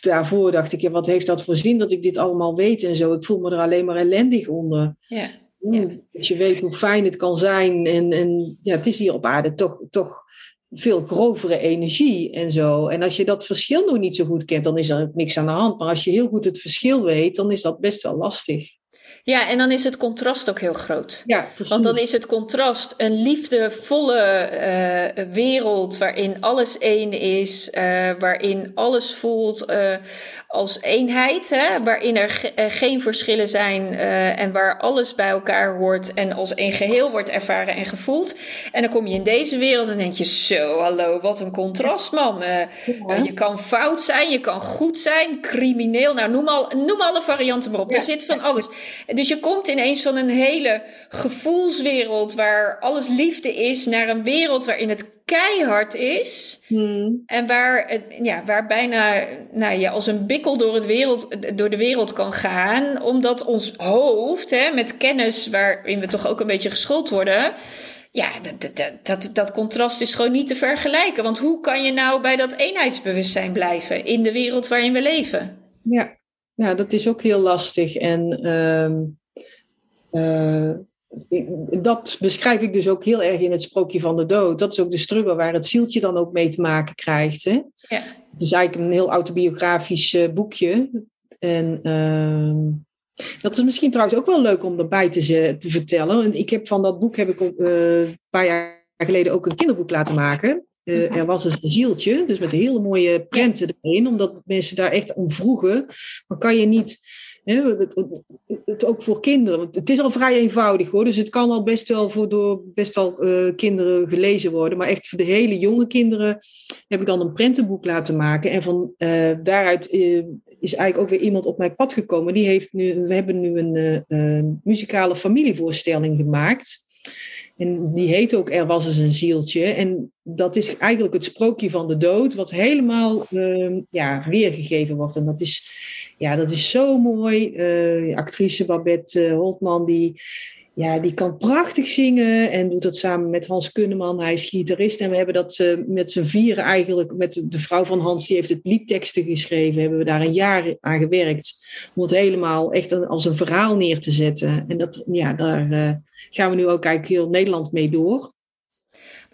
daarvoor dacht ik, ja, wat heeft dat voor zin dat ik dit allemaal weet en zo. Ik voel me er alleen maar ellendig onder. Ja. Dat je weet hoe fijn het kan zijn. En, en ja, het is hier op aarde toch, toch veel grovere energie en zo. En als je dat verschil nog niet zo goed kent, dan is er niks aan de hand. Maar als je heel goed het verschil weet, dan is dat best wel lastig. Ja, en dan is het contrast ook heel groot. Ja, precies. Want dan is het contrast een liefdevolle uh, wereld waarin alles één is, uh, waarin alles voelt uh, als eenheid, hè? waarin er ge geen verschillen zijn en waar alles bij elkaar hoort en als één geheel wordt ervaren en gevoeld. En dan kom je in deze wereld en denk je, zo, hallo, wat een contrast, man. Ja. je kan fout zijn, je kan goed zijn, crimineel, nou noem, al, noem alle varianten maar op. Ja. Er zit van alles. Dus je komt ineens van een hele gevoelswereld waar alles liefde is, naar een wereld waarin het keihard is. Hmm. En waar, ja, waar bijna nou, je als een bikkel door, het wereld, door de wereld kan gaan. Omdat ons hoofd, hè, met kennis waarin we toch ook een beetje geschoold worden. Ja, dat, dat, dat, dat contrast is gewoon niet te vergelijken. Want hoe kan je nou bij dat eenheidsbewustzijn blijven in de wereld waarin we leven? Ja, ja dat is ook heel lastig. En uh, uh, dat beschrijf ik dus ook heel erg in het sprookje van de dood. Dat is ook de struggle waar het zieltje dan ook mee te maken krijgt. Hè? Ja. Het is eigenlijk een heel autobiografisch uh, boekje. En uh, dat is misschien trouwens ook wel leuk om erbij te, te vertellen. Want ik heb van dat boek heb ik een paar jaar geleden ook een kinderboek laten maken. Uh, er was dus een zieltje, dus met hele mooie prenten erin, omdat mensen daar echt om vroegen. Maar kan je niet het, het, ook voor kinderen. Want het is al vrij eenvoudig hoor. Dus het kan al best wel voor door best wel uh, kinderen gelezen worden. Maar echt voor de hele jonge kinderen heb ik dan een prentenboek laten maken. En van uh, daaruit is eigenlijk ook weer iemand op mijn pad gekomen. Die heeft nu, we hebben nu een muzikale familievoorstelling gemaakt. En die heet ook Er was eens een zieltje. En dat is eigenlijk het sprookje van de dood, wat helemaal uh, ja, weergegeven wordt. En dat is, ja, dat is zo mooi. Uh, actrice Babette uh, Holtman, die, ja, die kan prachtig zingen en doet dat samen met Hans Kunneman. Hij is gitarist en we hebben dat uh, met z'n vieren eigenlijk, met de vrouw van Hans, die heeft het liedteksten geschreven. Hebben we daar een jaar aan gewerkt om het helemaal echt als een verhaal neer te zetten. En dat, ja, daar uh, gaan we nu ook eigenlijk heel Nederland mee door.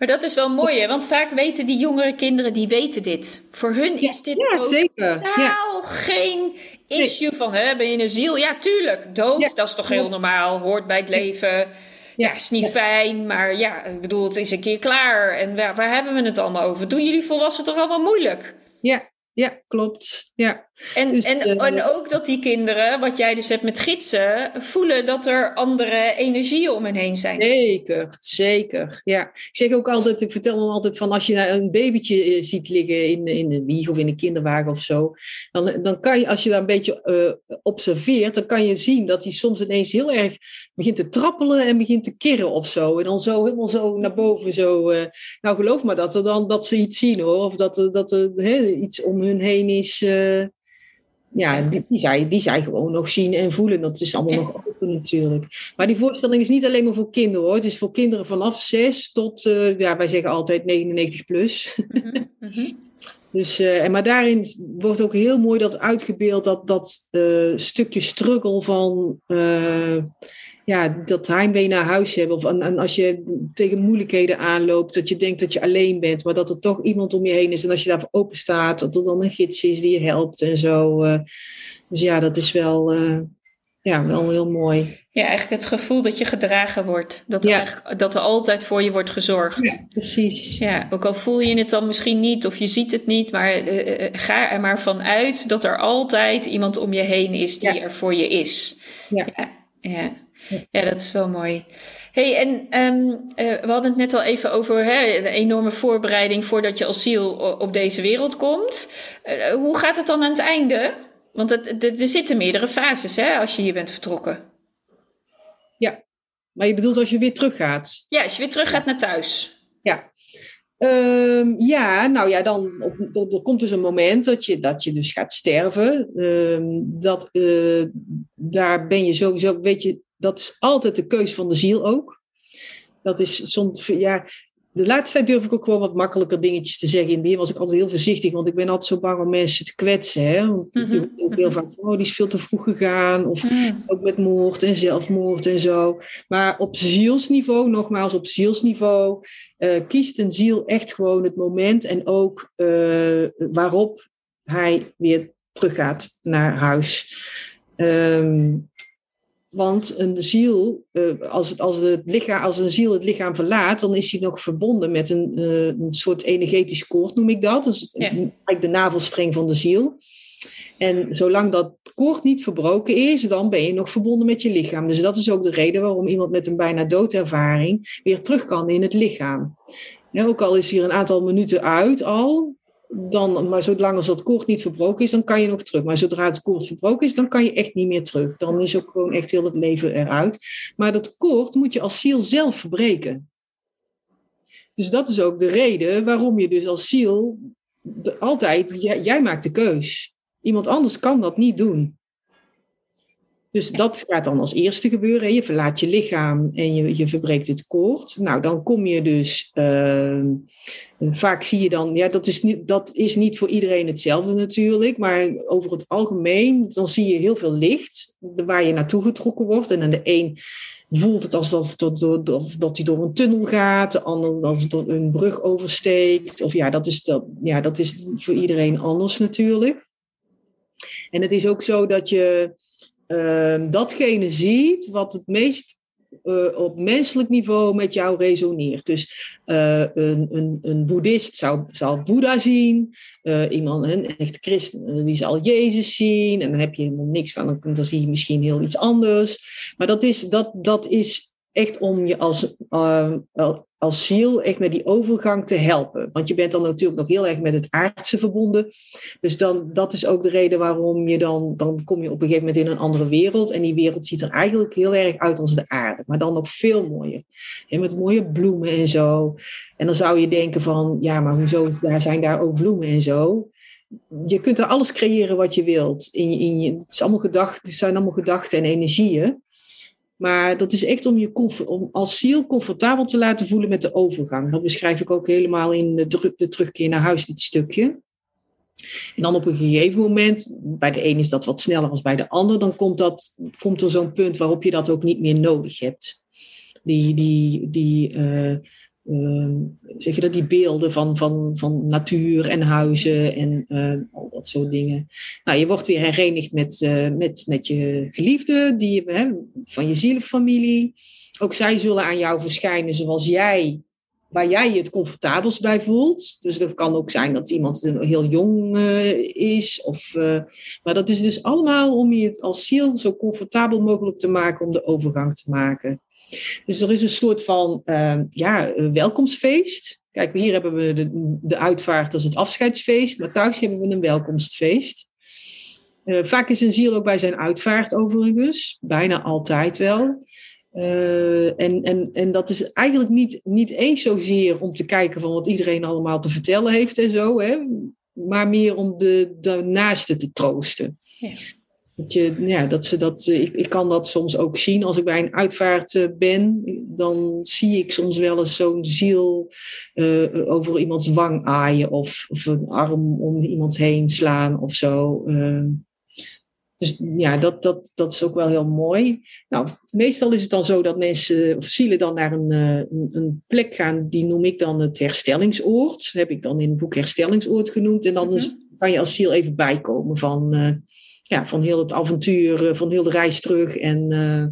Maar dat is wel mooi, hè? want vaak weten die jongere kinderen, die weten dit. Voor hun is dit ja, zeker. totaal ja. geen issue nee. van, hè, ben je een ziel? Ja, tuurlijk, dood, ja. dat is toch heel normaal, hoort bij het leven. Ja, is niet fijn, maar ja, ik bedoel, het is een keer klaar. En waar, waar hebben we het allemaal over? Doen jullie volwassenen toch allemaal moeilijk? Ja, ja, klopt. Ja. En, dus, en, uh, en ook dat die kinderen, wat jij dus hebt met gidsen, voelen dat er andere energieën om hen heen zijn. Zeker, zeker. Ja. Ik zeg ook altijd, ik vertel dan altijd van als je een babytje ziet liggen in, in de wieg of in een kinderwagen of zo, dan, dan kan je, als je daar een beetje uh, observeert, dan kan je zien dat hij soms ineens heel erg begint te trappelen en begint te kirren of zo. En dan zo helemaal zo naar boven zo. Uh, nou, geloof maar dat, er dan, dat ze iets zien hoor. Of dat, dat er he, iets om hun heen is. Ja, die, die, zij, die zij gewoon nog zien en voelen. Dat is allemaal nog open natuurlijk. Maar die voorstelling is niet alleen maar voor kinderen hoor. Het is voor kinderen vanaf 6 tot, uh, ja, wij zeggen altijd 99 plus. Mm -hmm. Dus, uh, maar daarin wordt ook heel mooi dat uitgebeeld dat dat uh, stukje struggle van ja, dat heimwee naar huis hebben. Of, en, en, als je tegen moeilijkheden aanloopt, dat je denkt dat je alleen bent, maar dat er toch iemand om je heen is. En als je daarvoor open staat, dat er dan een gids is die je helpt en zo. dus ja, dat is wel, ja, wel heel mooi. Ja, eigenlijk het gevoel dat je gedragen wordt. Dat er, ja. dat er altijd voor je wordt gezorgd. Ja, precies. Ja, ook al voel je het dan misschien niet of je ziet het niet, maar uh, ga er maar vanuit dat er altijd iemand om je heen is die ja. er voor je is. Ja. ja. Ja, dat is wel mooi. hey, en um, uh, we hadden het net al even over hè, de enorme voorbereiding voordat je als ziel op deze wereld komt. Uh, hoe gaat het dan aan het einde? Want het, er zitten meerdere fases hè, als je hier bent vertrokken. Ja, maar je bedoelt als je weer teruggaat? Ja, als je weer teruggaat naar thuis. Ja. Um, ja, nou ja, dan op, er komt dus een moment dat je, dat je dus gaat sterven. Um, dat, uh, daar ben je sowieso, weet je, dat is altijd de keus van de ziel ook. Dat is soms, ja, de laatste tijd durf ik ook gewoon wat makkelijker dingetjes te zeggen. In het begin was ik altijd heel voorzichtig, want ik ben altijd zo bang om mensen te kwetsen. Hè? Want mm -hmm. ook heel vaak oh, die is veel te vroeg gegaan. Of mm. ook met moord en zelfmoord en zo. Maar op zielsniveau, nogmaals op zielsniveau, uh, kiest een ziel echt gewoon het moment en ook uh, waarop hij weer teruggaat naar huis. Um, want een ziel, eh, als, het, als, het lichaam, als een ziel het lichaam verlaat, dan is hij nog verbonden met een, uh, een soort energetisch koord, noem ik dat. Dat is ja. eigenlijk de navelstreng van de ziel. En zolang dat koord niet verbroken is, dan ben je nog verbonden met je lichaam. Dus dat is ook de reden waarom iemand met een bijna doodervaring weer terug kan in het lichaam. Ja, ook al is hier een aantal minuten uit al, dan, maar zolang als dat koord niet verbroken is, dan kan je nog terug. Maar zodra het koord verbroken is, dan kan je echt niet meer terug. Dan is ook gewoon echt heel het leven eruit. Maar dat koord moet je als ziel zelf verbreken. Dus dat is ook de reden waarom je dus als ziel altijd, jij, jij maakt de keus. Iemand anders kan dat niet doen. Dus dat gaat dan als eerste gebeuren. Je verlaat je lichaam en je, je verbreekt het koord. Nou, dan kom je dus. Uh, vaak zie je dan. Ja, dat is, niet, dat is niet voor iedereen hetzelfde natuurlijk. Maar over het algemeen. Dan zie je heel veel licht. Waar je naartoe getrokken wordt. En dan de een voelt het alsof dat, dat, dat hij door een tunnel gaat. De ander alsof dat een brug oversteekt. Of ja, dat is, dat, ja, dat is voor iedereen anders natuurlijk. En het is ook zo dat je uh, datgene ziet wat het meest uh, op menselijk niveau met jou resoneert. Dus uh, een, een, een boeddhist zou, zal Boeddha zien, uh, iemand, een echte christen, die zal Jezus zien, en dan heb je helemaal niks aan, dan, dan zie je misschien heel iets anders. Maar dat is, dat, dat is echt om je als, als ziel echt met die overgang te helpen. Want je bent dan natuurlijk nog heel erg met het aardse verbonden. Dus dan, dat is ook de reden waarom je dan, dan kom je op een gegeven moment in een andere wereld. En die wereld ziet er eigenlijk heel erg uit als de aarde. Maar dan nog veel mooier. En met mooie bloemen en zo. En dan zou je denken van, ja, maar hoezo daar zijn daar ook bloemen en zo? Je kunt er alles creëren wat je wilt. In in het, is allemaal gedacht, het zijn allemaal gedachten en energieën. Maar dat is echt om je om als ziel comfortabel te laten voelen met de overgang. Dat beschrijf ik ook helemaal in de, terugkeer naar huis, dit stukje. En dan op een gegeven moment, bij de een is dat wat sneller dan bij de ander, dan komt, dat, komt er zo'n punt waarop je dat ook niet meer nodig hebt. Die, die, die uh, uh, zeg je dat, die beelden van, van, van natuur en huizen en uh, al dat soort dingen. Nou, je wordt weer herenigd met, uh, met, met je geliefde, die, hè, van je zielenfamilie. Ook zij zullen aan jou verschijnen zoals jij, waar jij je het comfortabelst bij voelt. Dus dat kan ook zijn dat iemand heel jong is. Of, maar dat is dus allemaal om je het als ziel zo comfortabel mogelijk te maken om de overgang te maken. Dus er is een soort van uh, ja, welkomstfeest. Kijk, hier hebben we de, de uitvaart als het afscheidsfeest, maar thuis hebben we een welkomstfeest. Uh, vaak is een ziel ook bij zijn uitvaart overigens, bijna altijd wel. Uh, en, en, en dat is eigenlijk niet, niet eens zozeer om te kijken van wat iedereen allemaal te vertellen heeft en zo, hè, maar meer om de, de te troosten. Ja. Dat, je, ja, dat ze dat, ik, ik kan dat soms ook zien als ik bij een uitvaart ben. Dan zie ik soms wel eens zo'n ziel uh, over iemands wang aaien of, of een arm om iemand heen slaan of zo. Uh, dus ja, dat, dat, dat is ook wel heel mooi. Nou, meestal is het dan zo dat mensen of zielen dan naar een, een, een, plek gaan, die noem ik dan het herstellingsoord. heb ik dan in het boek herstellingsoord genoemd. En dan is, mhm. kan je als ziel even bijkomen van, uh, ja, van heel het avontuur, van heel de reis terug. En, uh,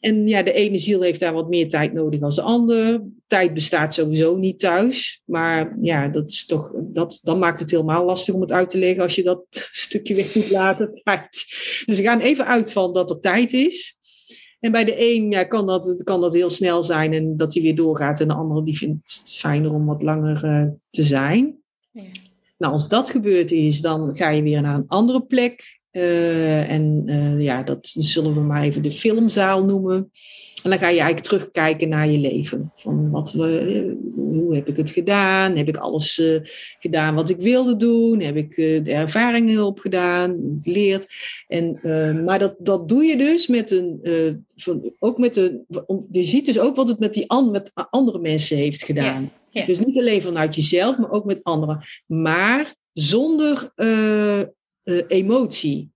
en ja, de ene ziel heeft daar wat meer tijd nodig dan de ander. Tijd bestaat sowieso niet thuis. Maar ja, dat is toch, dat, dan maakt het helemaal lastig om het uit te leggen als je dat stukje weg moet laten. Dus we gaan even uit van dat er tijd is. En bij de een ja, kan, dat, kan dat heel snel zijn en dat hij weer doorgaat. En de andere die vindt het fijner om wat langer uh, te zijn. Ja. Nou, als dat gebeurd is, dan ga je weer naar een andere plek. Uh, en uh, ja, dat zullen we maar even de filmzaal noemen. En dan ga je eigenlijk terugkijken naar je leven. Van wat we, hoe heb ik het gedaan? Heb ik alles uh, gedaan wat ik wilde doen? Heb ik de ervaringen opgedaan, geleerd? En, maar dat, dat doe je dus met een, van, ook met een, je ziet dus ook wat het met die an, met andere mensen heeft gedaan. Ja, ja. Dus niet alleen vanuit jezelf, maar ook met anderen. Maar zonder uh, emotie.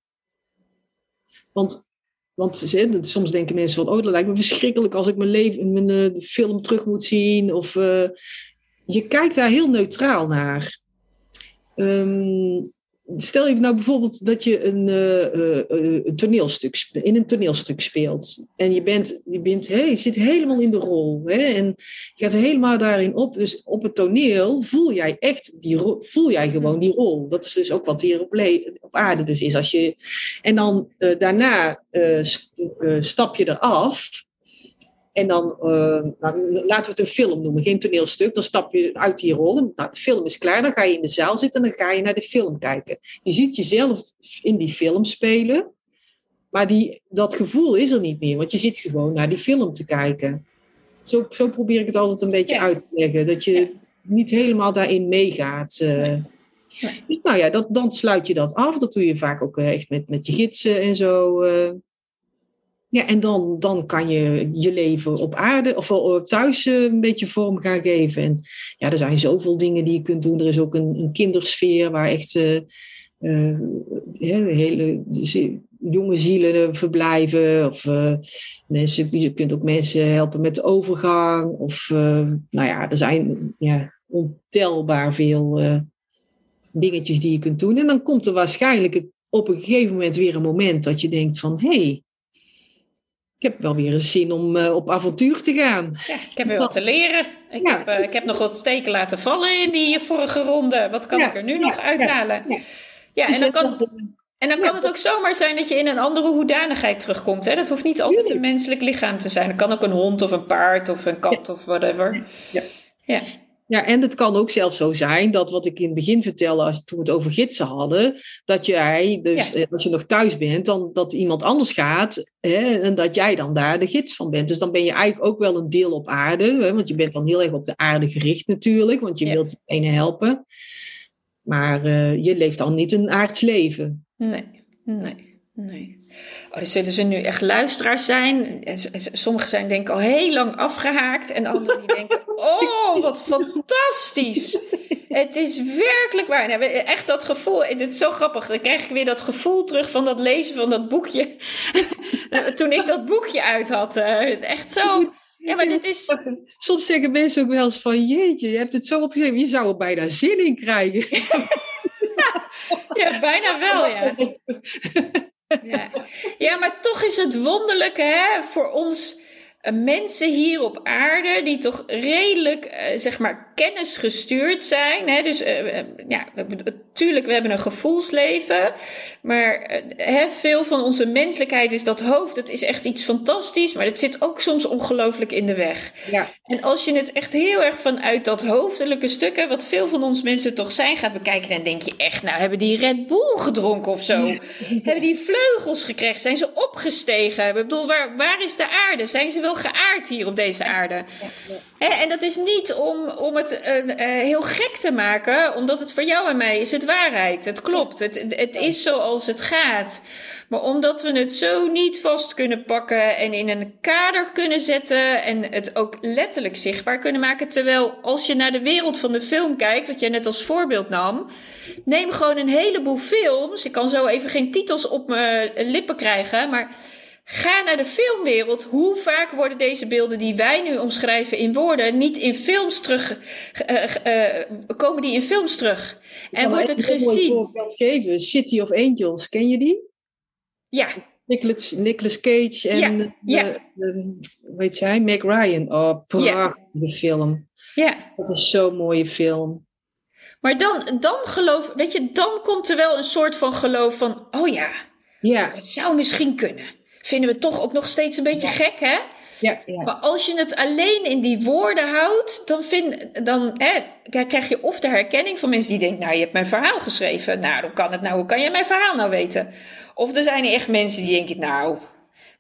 Want, want soms denken mensen van, oh, dat lijkt me verschrikkelijk als ik mijn leven, mijn uh, film terug moet zien. Of uh, je kijkt daar heel neutraal naar. Um, stel je nou bijvoorbeeld dat je een, uh, een, toneelstuk in een toneelstuk speelt. En je, bent, je, bent, hey, je zit helemaal in de rol. Hè, en je gaat helemaal daarin op. Dus op het toneel voel jij echt die voel jij gewoon die rol. Dat is dus ook wat hier op, op aarde dus is. Als je, en dan daarna stap je eraf. En dan, uh, nou, laten we het een film noemen, geen toneelstuk. Dan stap je uit die rol. Nou, de film is klaar, dan ga je in de zaal zitten en dan ga je naar de film kijken. Je ziet jezelf in die film spelen, maar die, dat gevoel is er niet meer, want je zit gewoon naar die film te kijken. Zo, zo probeer ik het altijd een beetje uit te leggen, dat je niet helemaal daarin meegaat. Uh, nee. Nee. Nou ja, dat, dan sluit je dat af. Dat doe je vaak ook echt met, met je gidsen en zo. Uh, ja, en dan, dan kan je je leven op aarde of thuis eh, een beetje vorm gaan geven. En ja, er zijn zoveel dingen die je kunt doen. Er is ook een, een kindersfeer waar echt uh, uh, hele jonge zielen verblijven. Of mensen, je kunt ook mensen helpen met de overgang. Of nou ja, er zijn ja, ontelbaar veel dingetjes die je kunt doen. En dan komt er waarschijnlijk op een gegeven moment weer een moment dat je denkt van... hey, ik heb wel weer een zin om uh, op avontuur te gaan. Ja, ik heb weer wat te leren. Ik, ja, heb, uh, dus... ik heb nog wat steken laten vallen in die vorige ronde. Wat kan ja, ik er nu nog uithalen? Ja, dus en dan kan, en dan kan het ook zomaar zijn dat je in een andere hoedanigheid terugkomt. Hè? Dat hoeft niet altijd een menselijk lichaam te zijn. Het kan ook een hond of een paard of een kat of whatever. Ja. Ja. En het kan ook zelfs zo zijn dat wat ik in het begin vertelde, als toen we het over gidsen hadden, dat jij, dus eh, als je nog thuis bent, dan dat iemand anders gaat hè, en dat jij dan daar de gids van bent. Dus dan ben je eigenlijk ook wel een deel op aarde, hè, want je bent dan heel erg op de aarde gericht natuurlijk, want je ja. wilt diegene helpen. Maar uh, je leeft dan niet een aards leven. Nee, nee, nee. Oh, er zullen ze nu echt luisteraars zijn. Sommigen zijn denk ik al heel lang afgehaakt. En anderen die denken, oh, wat fantastisch. Het is werkelijk waar. Nou, echt dat gevoel. Het is zo grappig. Dan krijg ik weer dat gevoel terug van dat lezen van dat boekje. Toen ik dat boekje uit had. Eh, echt zo... Ja, maar dit is... Soms zeggen mensen ook wel eens van... Jeetje, je hebt het zo opgeschreven. Je zou er bijna zin in krijgen. ja, bijna wel, ja. Ja. ja, maar toch is het wonderlijke hè, voor ons mensen hier op aarde die toch redelijk, uh, zeg maar, kennisgestuurd zijn. Hè? Dus uh, ja, natuurlijk, we hebben een gevoelsleven. Maar hè, veel van onze menselijkheid is dat hoofd. Dat is echt iets fantastisch. Maar het zit ook soms ongelooflijk in de weg. Ja. En als je het echt heel erg vanuit dat hoofdelijke stukken, wat veel van ons mensen toch zijn, gaat bekijken, dan denk je echt, nou, hebben die Red Bull gedronken of zo? hebben die vleugels gekregen? Zijn ze opgestegen? Ik bedoel, waar, waar is de aarde? Zijn ze wel heel geaard hier op deze aarde. Hè, en dat is niet om, om het uh, uh, heel gek te maken, omdat het voor jou en mij is het waarheid. Het klopt. Het, het is zoals het gaat. Maar omdat we het zo niet vast kunnen pakken en in een kader kunnen zetten en het ook letterlijk zichtbaar kunnen maken. Terwijl als je naar de wereld van de film kijkt, wat jij net als voorbeeld nam, neem gewoon een heleboel films. Ik kan zo even geen titels op mijn lippen krijgen, maar Ga naar de filmwereld. Hoe vaak worden deze beelden die wij nu omschrijven in woorden niet in films terug, uh, uh, komen die in films terug? En wordt het gezien? Ik kan geven. City of Angels, ken je die? Ja. Nicolas, Nicolas Cage en ja, ja. De, weet jij, Meg Ryan. Oh, prachtige ja. film. Ja. Dat is zo'n mooie film. Maar dan, dan geloof, weet je, dan komt er wel een soort van geloof van, oh ja, ja. het zou misschien kunnen vinden we toch ook nog steeds een beetje gek, hè? Ja, ja. Maar als je het alleen in die woorden houdt, dan, vind, dan hè, krijg je of de herkenning van mensen die denken: Nou, je hebt mijn verhaal geschreven. Nou, hoe kan het nou? Hoe kan jij mijn verhaal nou weten? Of er zijn er echt mensen die denken: Nou,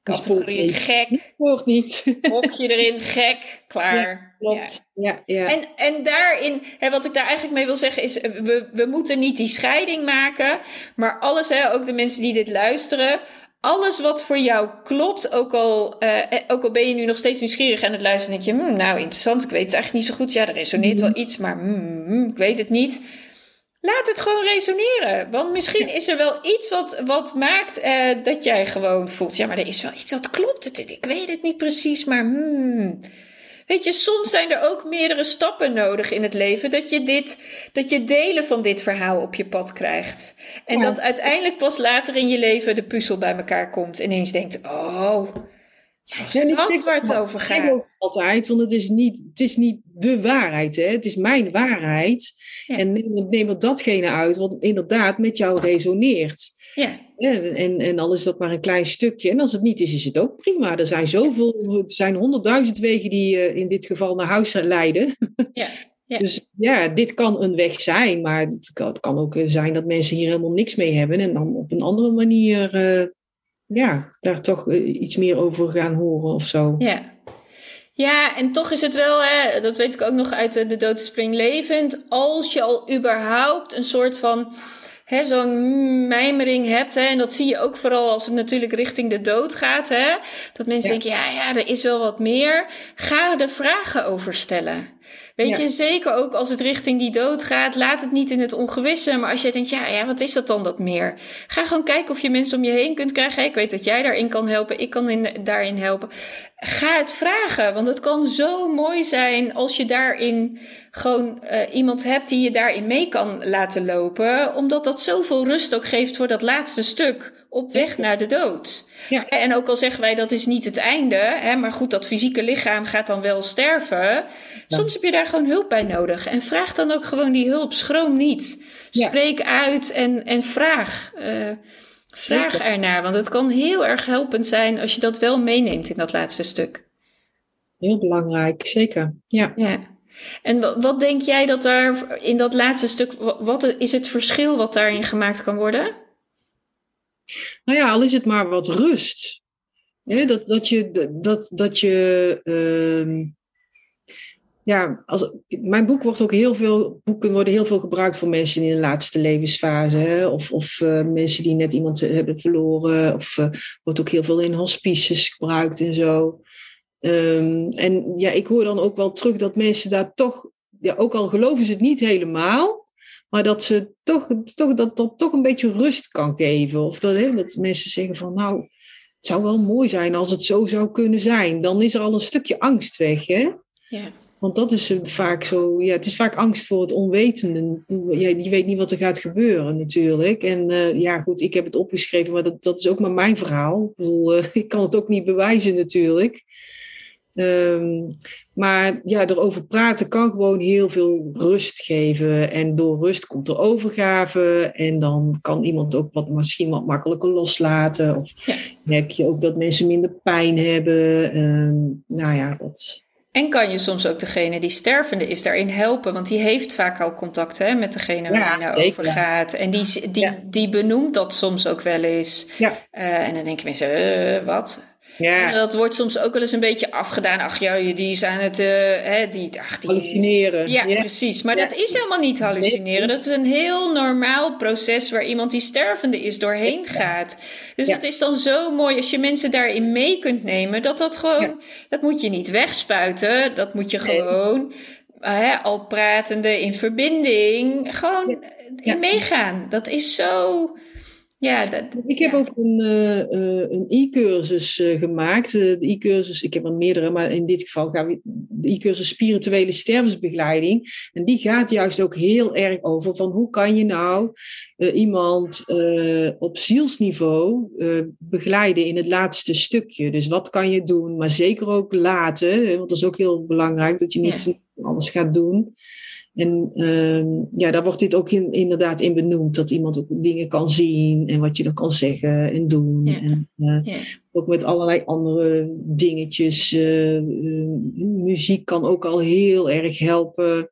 categorie gek. Hoort niet. Hokje erin, gek, klaar. Ja, klopt. Ja. Ja, En, en daarin, hè, wat ik daar eigenlijk mee wil zeggen, is: we, we moeten niet die scheiding maken. Maar alles, hè, ook de mensen die dit luisteren alles wat voor jou klopt, ook al, uh, ook al ben je nu nog steeds nieuwsgierig aan het luisteren, denk je, hmm, nou interessant, ik weet het eigenlijk niet zo goed. Ja, er resoneert wel iets, maar hmm, ik weet het niet. Laat het gewoon resoneren. Want misschien is er wel iets wat, wat maakt uh, dat jij gewoon voelt, ja, maar er is wel iets wat klopt. Het, ik weet het niet precies, maar hmm. Weet je, soms zijn er ook meerdere stappen nodig in het leven. Dat je, dit, dat je delen van dit verhaal op je pad krijgt. En ja. dat uiteindelijk pas later in je leven de puzzel bij elkaar komt. En ineens denkt, oh, was ja, dat waar het over gaat? altijd, want het is niet, het is niet de waarheid. Hè? Het is mijn waarheid. Ja. En neem, neem er datgene uit wat inderdaad met jou resoneert. Ja. En, en, en al is dat maar een klein stukje. En als het niet is, is het ook prima. Er zijn zoveel, er zijn honderdduizend wegen die uh, in dit geval naar huis leiden. Ja. Ja. Dus ja, dit kan een weg zijn, maar het kan, het kan, ook zijn dat mensen hier helemaal niks mee hebben en dan op een andere manier uh, ja, daar toch iets meer over gaan horen of zo. Ja. Ja, en toch is het wel, hè, dat weet ik ook nog uit de, de Dood Spring Levend, als je al überhaupt een soort van zo'n mijmering hebt. Hè, en dat zie je ook vooral als het natuurlijk richting de dood gaat. Hè, dat mensen ja. denken, ja, ja, er is wel wat meer. Ga er vragen over stellen. Weet ja. je, zeker ook als het richting die dood gaat, laat het niet in het ongewisse. Maar als je denkt, ja, ja, wat is dat dan dat meer? Ga gewoon kijken of je mensen om je heen kunt krijgen. Ik weet dat jij daarin kan helpen, ik kan in, daarin helpen. Ga het vragen, want het kan zo mooi zijn als je daarin gewoon uh, iemand hebt die je daarin mee kan laten lopen. Omdat dat zoveel rust ook geeft voor dat laatste stuk op weg naar de dood. Ja. En ook al zeggen wij dat is niet het einde, hè, maar goed, dat fysieke lichaam gaat dan wel sterven. Ja. Soms heb je daar gewoon hulp bij nodig. En vraag dan ook gewoon die hulp. Schroom niet. Spreek ja. uit en, en vraag. Uh, vraag ernaar, want het kan heel erg helpend zijn als je dat wel meeneemt in dat laatste stuk. Heel belangrijk, zeker. Ja. ja. En wat denk jij dat daar in dat laatste stuk, wat is het verschil wat daarin gemaakt kan worden? Nou ja, al is het maar wat rust. Ja, dat, dat je, dat, dat je uh, ja, als, mijn boek wordt ook heel veel, boeken worden heel veel gebruikt voor mensen in de laatste levensfase. Hè? Of, of uh, mensen die net iemand hebben verloren. Of uh, wordt ook heel veel in hospices gebruikt en zo. Um, en ja, ik hoor dan ook wel terug dat mensen daar toch, ja, ook al geloven ze het niet helemaal, maar dat ze toch, toch, dat, dat toch een beetje rust kan geven. Of dat, hè, dat mensen zeggen van nou, het zou wel mooi zijn als het zo zou kunnen zijn. Dan is er al een stukje angst weg. Hè? Ja. Want dat is vaak zo, ja, het is vaak angst voor het onwetende. Ja, je weet niet wat er gaat gebeuren natuurlijk. En uh, ja, goed, ik heb het opgeschreven, maar dat, dat is ook maar mijn verhaal. Ik, bedoel, uh, ik kan het ook niet bewijzen natuurlijk. Um, maar ja, erover praten kan gewoon heel veel rust geven. En door rust komt er overgave. En dan kan iemand ook wat, misschien wat makkelijker loslaten. Of ja. merk je ook dat mensen minder pijn hebben. Um, nou ja, dat. En kan je soms ook degene die stervende is daarin helpen? Want die heeft vaak al contact hè, met degene waar ja, nou over gaat. En die, die, ja. die benoemt dat soms ook wel eens. Ja. Uh, en dan denken mensen, uh, wat? Ja. En dat wordt soms ook wel eens een beetje afgedaan. Ach ja, die zijn het, uh, hè, die, ach, die... Hallucineren. Ja, ja. precies. Maar ja. dat is helemaal niet hallucineren. Dat is een heel normaal proces waar iemand die stervende is doorheen gaat. Dus het is dan zo mooi als je mensen daarin mee kunt nemen. Dat dat gewoon, dat moet je niet wegspuiten. Dat moet je gewoon, uh, al pratende in verbinding, gewoon in meegaan. Dat is zo... Ja, dat, ik heb ja. ook een, uh, een e-cursus uh, gemaakt. de e-cursus, ik heb er meerdere, maar in dit geval gaan we de e-cursus spirituele stervensbegeleiding. En die gaat juist ook heel erg over van hoe kan je nou iemand op zielsniveau begeleiden in het laatste stukje. Dus wat kan je doen, maar zeker ook laten, want dat is ook heel belangrijk dat je niet ja. alles gaat doen. En uh, ja, daar wordt dit ook in, inderdaad in benoemd. Dat iemand ook dingen kan zien en wat je dan kan zeggen en doen. Ja. En uh, Ja. ook met allerlei andere dingetjes. Uh, muziek kan ook al heel erg helpen.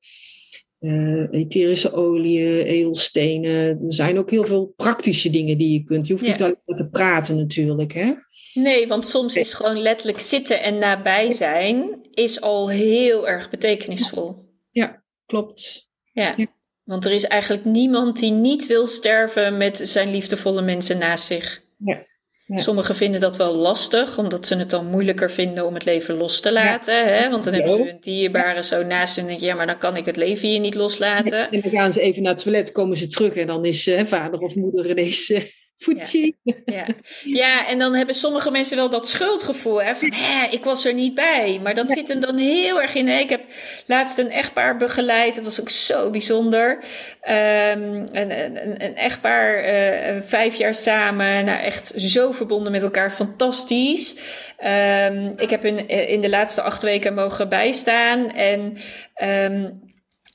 Uh, etherische oliën, edelstenen. Er zijn ook heel veel praktische dingen die je kunt. Je hoeft Ja. niet alleen maar te praten natuurlijk. Hè? Nee, want soms is gewoon letterlijk zitten en nabij zijn is al heel erg betekenisvol. Ja, klopt. Ja. Ja. Want er is eigenlijk niemand die niet wil sterven met zijn liefdevolle mensen naast zich. Ja. Ja. Sommigen vinden dat wel lastig, omdat ze het dan moeilijker vinden om het leven los te laten. Hè? Want dan hebben ze hun dierbaren zo naast en denken, ja, maar dan kan ik het leven hier niet loslaten. En dan gaan ze even naar het toilet, komen ze terug en dan is eh, vader of moeder ineens eh, voetje. Ja. ja, en dan hebben sommige mensen wel dat schuldgevoel. Hè, van, hè, ik was er niet bij. Maar dat zit hem dan heel erg in. hè. Ik heb laatst een echtpaar begeleid. Dat was ook zo bijzonder. Ehm, een, een, een echtpaar, eh, vijf jaar samen. Nou, echt zo verbonden met elkaar. Fantastisch. Ehm, ik heb in, in de laatste acht weken mogen bijstaan. En... ehm,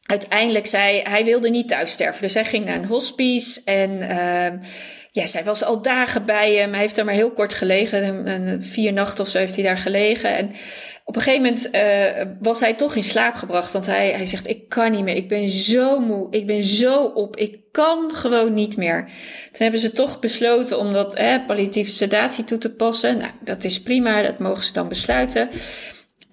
uiteindelijk zei hij wilde niet thuis sterven. Dus hij ging naar een hospice en uh, ja, zij was al dagen bij hem. Hij heeft daar maar heel kort gelegen. Een, vier nachten of zo heeft hij daar gelegen. En op een gegeven moment uh, was hij toch in slaap gebracht. Want hij, hij zegt, ik kan niet meer. Ik ben zo moe. Ik ben zo op. Ik kan gewoon niet meer. Toen hebben ze toch besloten om dat eh, palliatieve sedatie toe te passen. Nou, dat is prima. Dat mogen ze dan besluiten.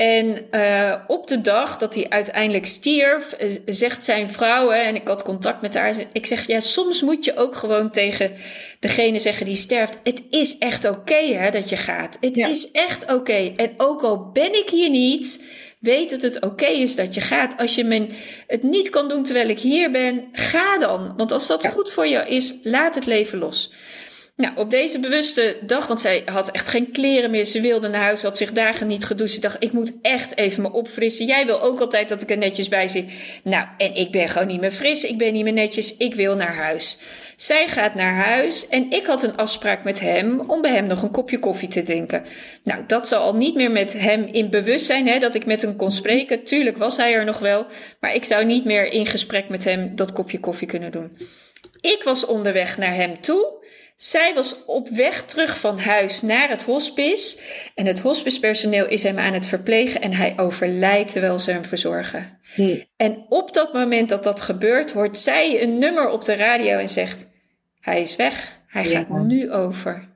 En uh, op de dag dat hij uiteindelijk stierf, uh, zegt zijn vrouw, hè, en ik had contact met haar, ik zeg, ja, soms moet je ook gewoon tegen degene zeggen die sterft, het is echt oké okay, hè, dat je gaat. Het ja. is echt oké. Okay. En ook al ben ik hier niet, weet dat het oké okay is dat je gaat. Als je men het niet kan doen terwijl ik hier ben, ga dan. Want als dat ja. goed voor jou is, laat het leven los. Nou, op deze bewuste dag, want zij had echt geen kleren meer. Ze wilde naar huis, had zich dagen niet gedoucht. Ze dacht, ik moet echt even me opfrissen. Jij wil ook altijd dat ik er netjes bij zit. Nou, en ik ben gewoon niet meer fris. Ik ben niet meer netjes. Ik wil naar huis. Zij gaat naar huis en ik had een afspraak met hem om bij hem nog een kopje koffie te drinken. Nou, dat zal al niet meer met hem in bewustzijn, hè, dat ik met hem kon spreken. Tuurlijk was hij er nog wel, maar ik zou niet meer in gesprek met hem dat kopje koffie kunnen doen. Ik was onderweg naar hem toe. Zij was op weg terug van huis naar het hospice. En het hospicepersoneel is hem aan het verplegen en hij overlijdt terwijl ze hem verzorgen. Hm. En op dat moment dat dat gebeurt, hoort zij een nummer op de radio en zegt: Hij is weg, hij Ja. gaat nu over.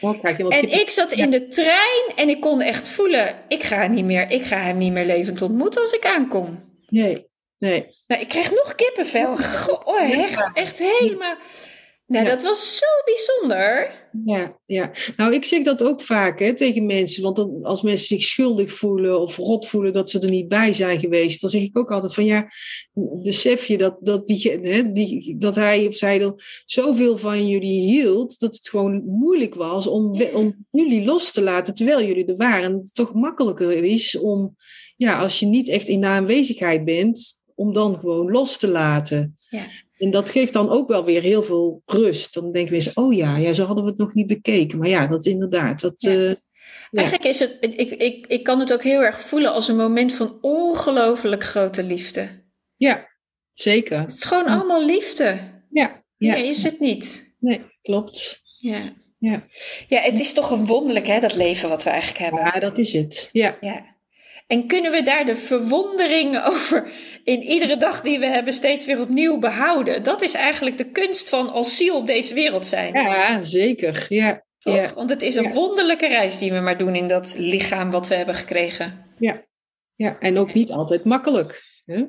Oh, En ik zat in de trein en ik kon echt voelen: ik ga, niet meer, ik ga hem niet meer levend ontmoeten als ik aankom. Nee, nee. Nou, ik kreeg nog kippenvel. Goh, oh, echt, echt helemaal. Nou, Ja. dat was zo bijzonder. Ja, ja. Nou, ik zeg dat ook vaak hè, tegen mensen. Want dan, als mensen zich schuldig voelen of rot voelen dat ze er niet bij zijn geweest, dan zeg ik ook altijd van ja, besef je dat, dat, die, hè, die, dat hij of zij dan zoveel van jullie hield, dat het gewoon moeilijk was om, om jullie los te laten terwijl jullie er waren. En het toch makkelijker is om, ja, als je niet echt in de aanwezigheid bent, om dan gewoon los te laten. Ja. En dat geeft dan ook wel weer heel veel rust. Dan denken mensen, oh ja, ja, zo hadden we het nog niet bekeken. Maar ja, dat inderdaad. Dat, Ja. eh, ja. Eigenlijk is het, ik, ik, ik kan het ook heel erg voelen als een moment van ongelooflijk grote liefde. ja, zeker. Het is gewoon allemaal liefde. Ja, ja. Nee, is het niet. Nee, klopt. Ja. Ja. ja, het is toch een wonderlijk hè, dat leven wat we eigenlijk hebben. Ja, dat is het. Ja, Ja. En kunnen we daar de verwondering over in iedere dag die we hebben steeds weer opnieuw behouden? Dat is eigenlijk de kunst van als ziel op deze wereld zijn. ja zeker. Ja, Toch? Want het is een wonderlijke reis die we maar doen in dat lichaam wat we hebben gekregen. Ja, ja. en ook niet altijd makkelijk.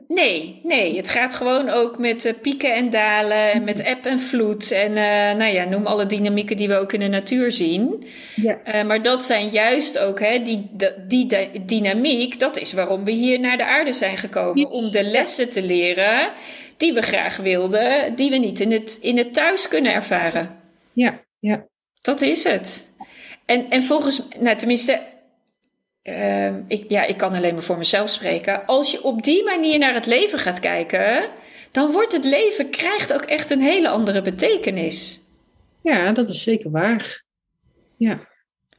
Nee, nee, het gaat gewoon ook met uh, pieken en dalen, met eb en vloed en uh, nou ja, noem alle dynamieken die we ook in de natuur zien. Ja. Uh, maar dat zijn juist ook, hè, die, die, die, dynamiek, dat is waarom we hier naar de aarde zijn gekomen. Om de lessen te leren die we graag wilden, die we niet in het, in het thuis kunnen ervaren. Ja, ja. Dat is het. En, en volgens, nou tenminste, uh, ik, ja, ik kan alleen maar voor mezelf spreken. Als je op die manier naar het leven gaat kijken, dan wordt het leven krijgt ook echt een hele andere betekenis. Ja, dat is zeker waar. Ja.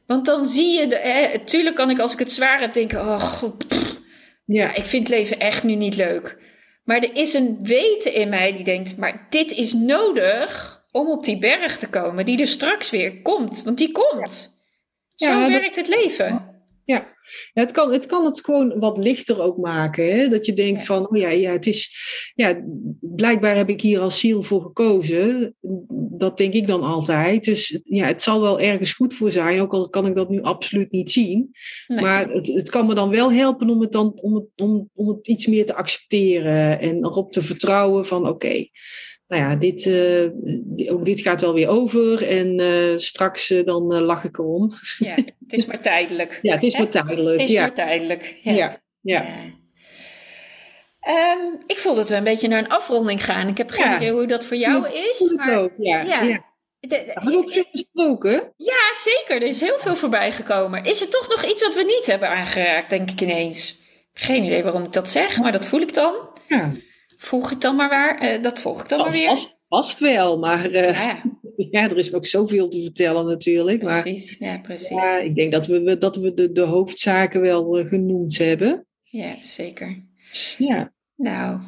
Want dan zie je, de, hè, tuurlijk kan ik als ik het zwaar heb denken, oh, ja. ik vind het leven echt nu niet leuk. Maar er is een weten in mij die denkt, maar dit is nodig om op die berg te komen, die er straks weer komt. Want die komt. Zo werkt het leven. Ja, het, kan, het kan het gewoon wat lichter ook maken. Hè? Dat je denkt van, oh ja, ja, het is, ja, blijkbaar heb ik hier als ziel voor gekozen. Dat denk ik dan altijd. Dus ja, het zal wel ergens goed voor zijn, ook al kan ik dat nu absoluut niet zien. Maar het, het kan me dan wel helpen om het, dan, om, het, om, om het iets meer te accepteren en erop te vertrouwen van, oké nou ja, dit, uh, ook dit gaat wel weer over en uh, straks uh, dan lach ik erom. Ja, het is maar tijdelijk. ja, het is maar tijdelijk. Het is maar tijdelijk. Ja, ja. ja. Um, ik voel dat we een beetje naar een afronding gaan. Ik heb geen idee hoe dat voor jou is. Maar, ook, ja. Hebben ook veel besproken? Ja, zeker. Er is heel veel voorbij gekomen. Is er toch nog iets wat we niet hebben aangeraakt, denk ik ineens? Geen idee waarom ik dat zeg, maar dat voel ik dan. Ja. Volg ik dan maar waar? Uh, dat volg ik dan maar weer. Vast, vast wel, maar uh, ja. ja. er is ook zoveel te vertellen natuurlijk. Precies, maar, ja, precies. Ja, ik denk dat we, dat we de, de hoofdzaken wel uh, genoemd hebben. Ja, zeker. Ja. Nou,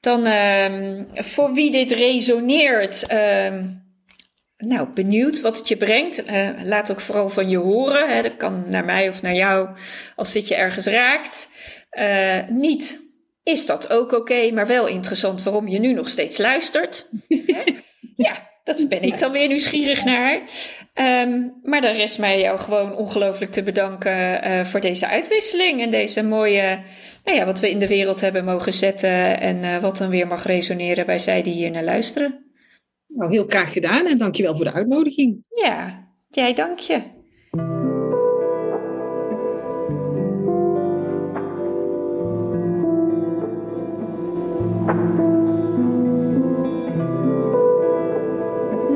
dan um, voor wie dit resoneert, um, nou, benieuwd wat het je brengt. Uh, laat ook vooral van je horen. Hè. Dat kan naar mij of naar jou als dit je ergens raakt. Uh, niet is dat ook oké, maar wel interessant waarom je nu nog steeds luistert. ja, dat ben ik dan weer nieuwsgierig naar. Ehm, maar dan rest mij jou gewoon ongelooflijk te bedanken uh, voor deze uitwisseling en deze mooie, nou ja, wat we in de wereld hebben mogen zetten en uh, wat dan weer mag resoneren bij zij die hier naar luisteren. Nou, heel graag gedaan en dankjewel voor de uitnodiging. Ja, jij dank je.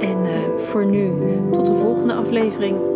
En uh, voor nu, tot de volgende aflevering.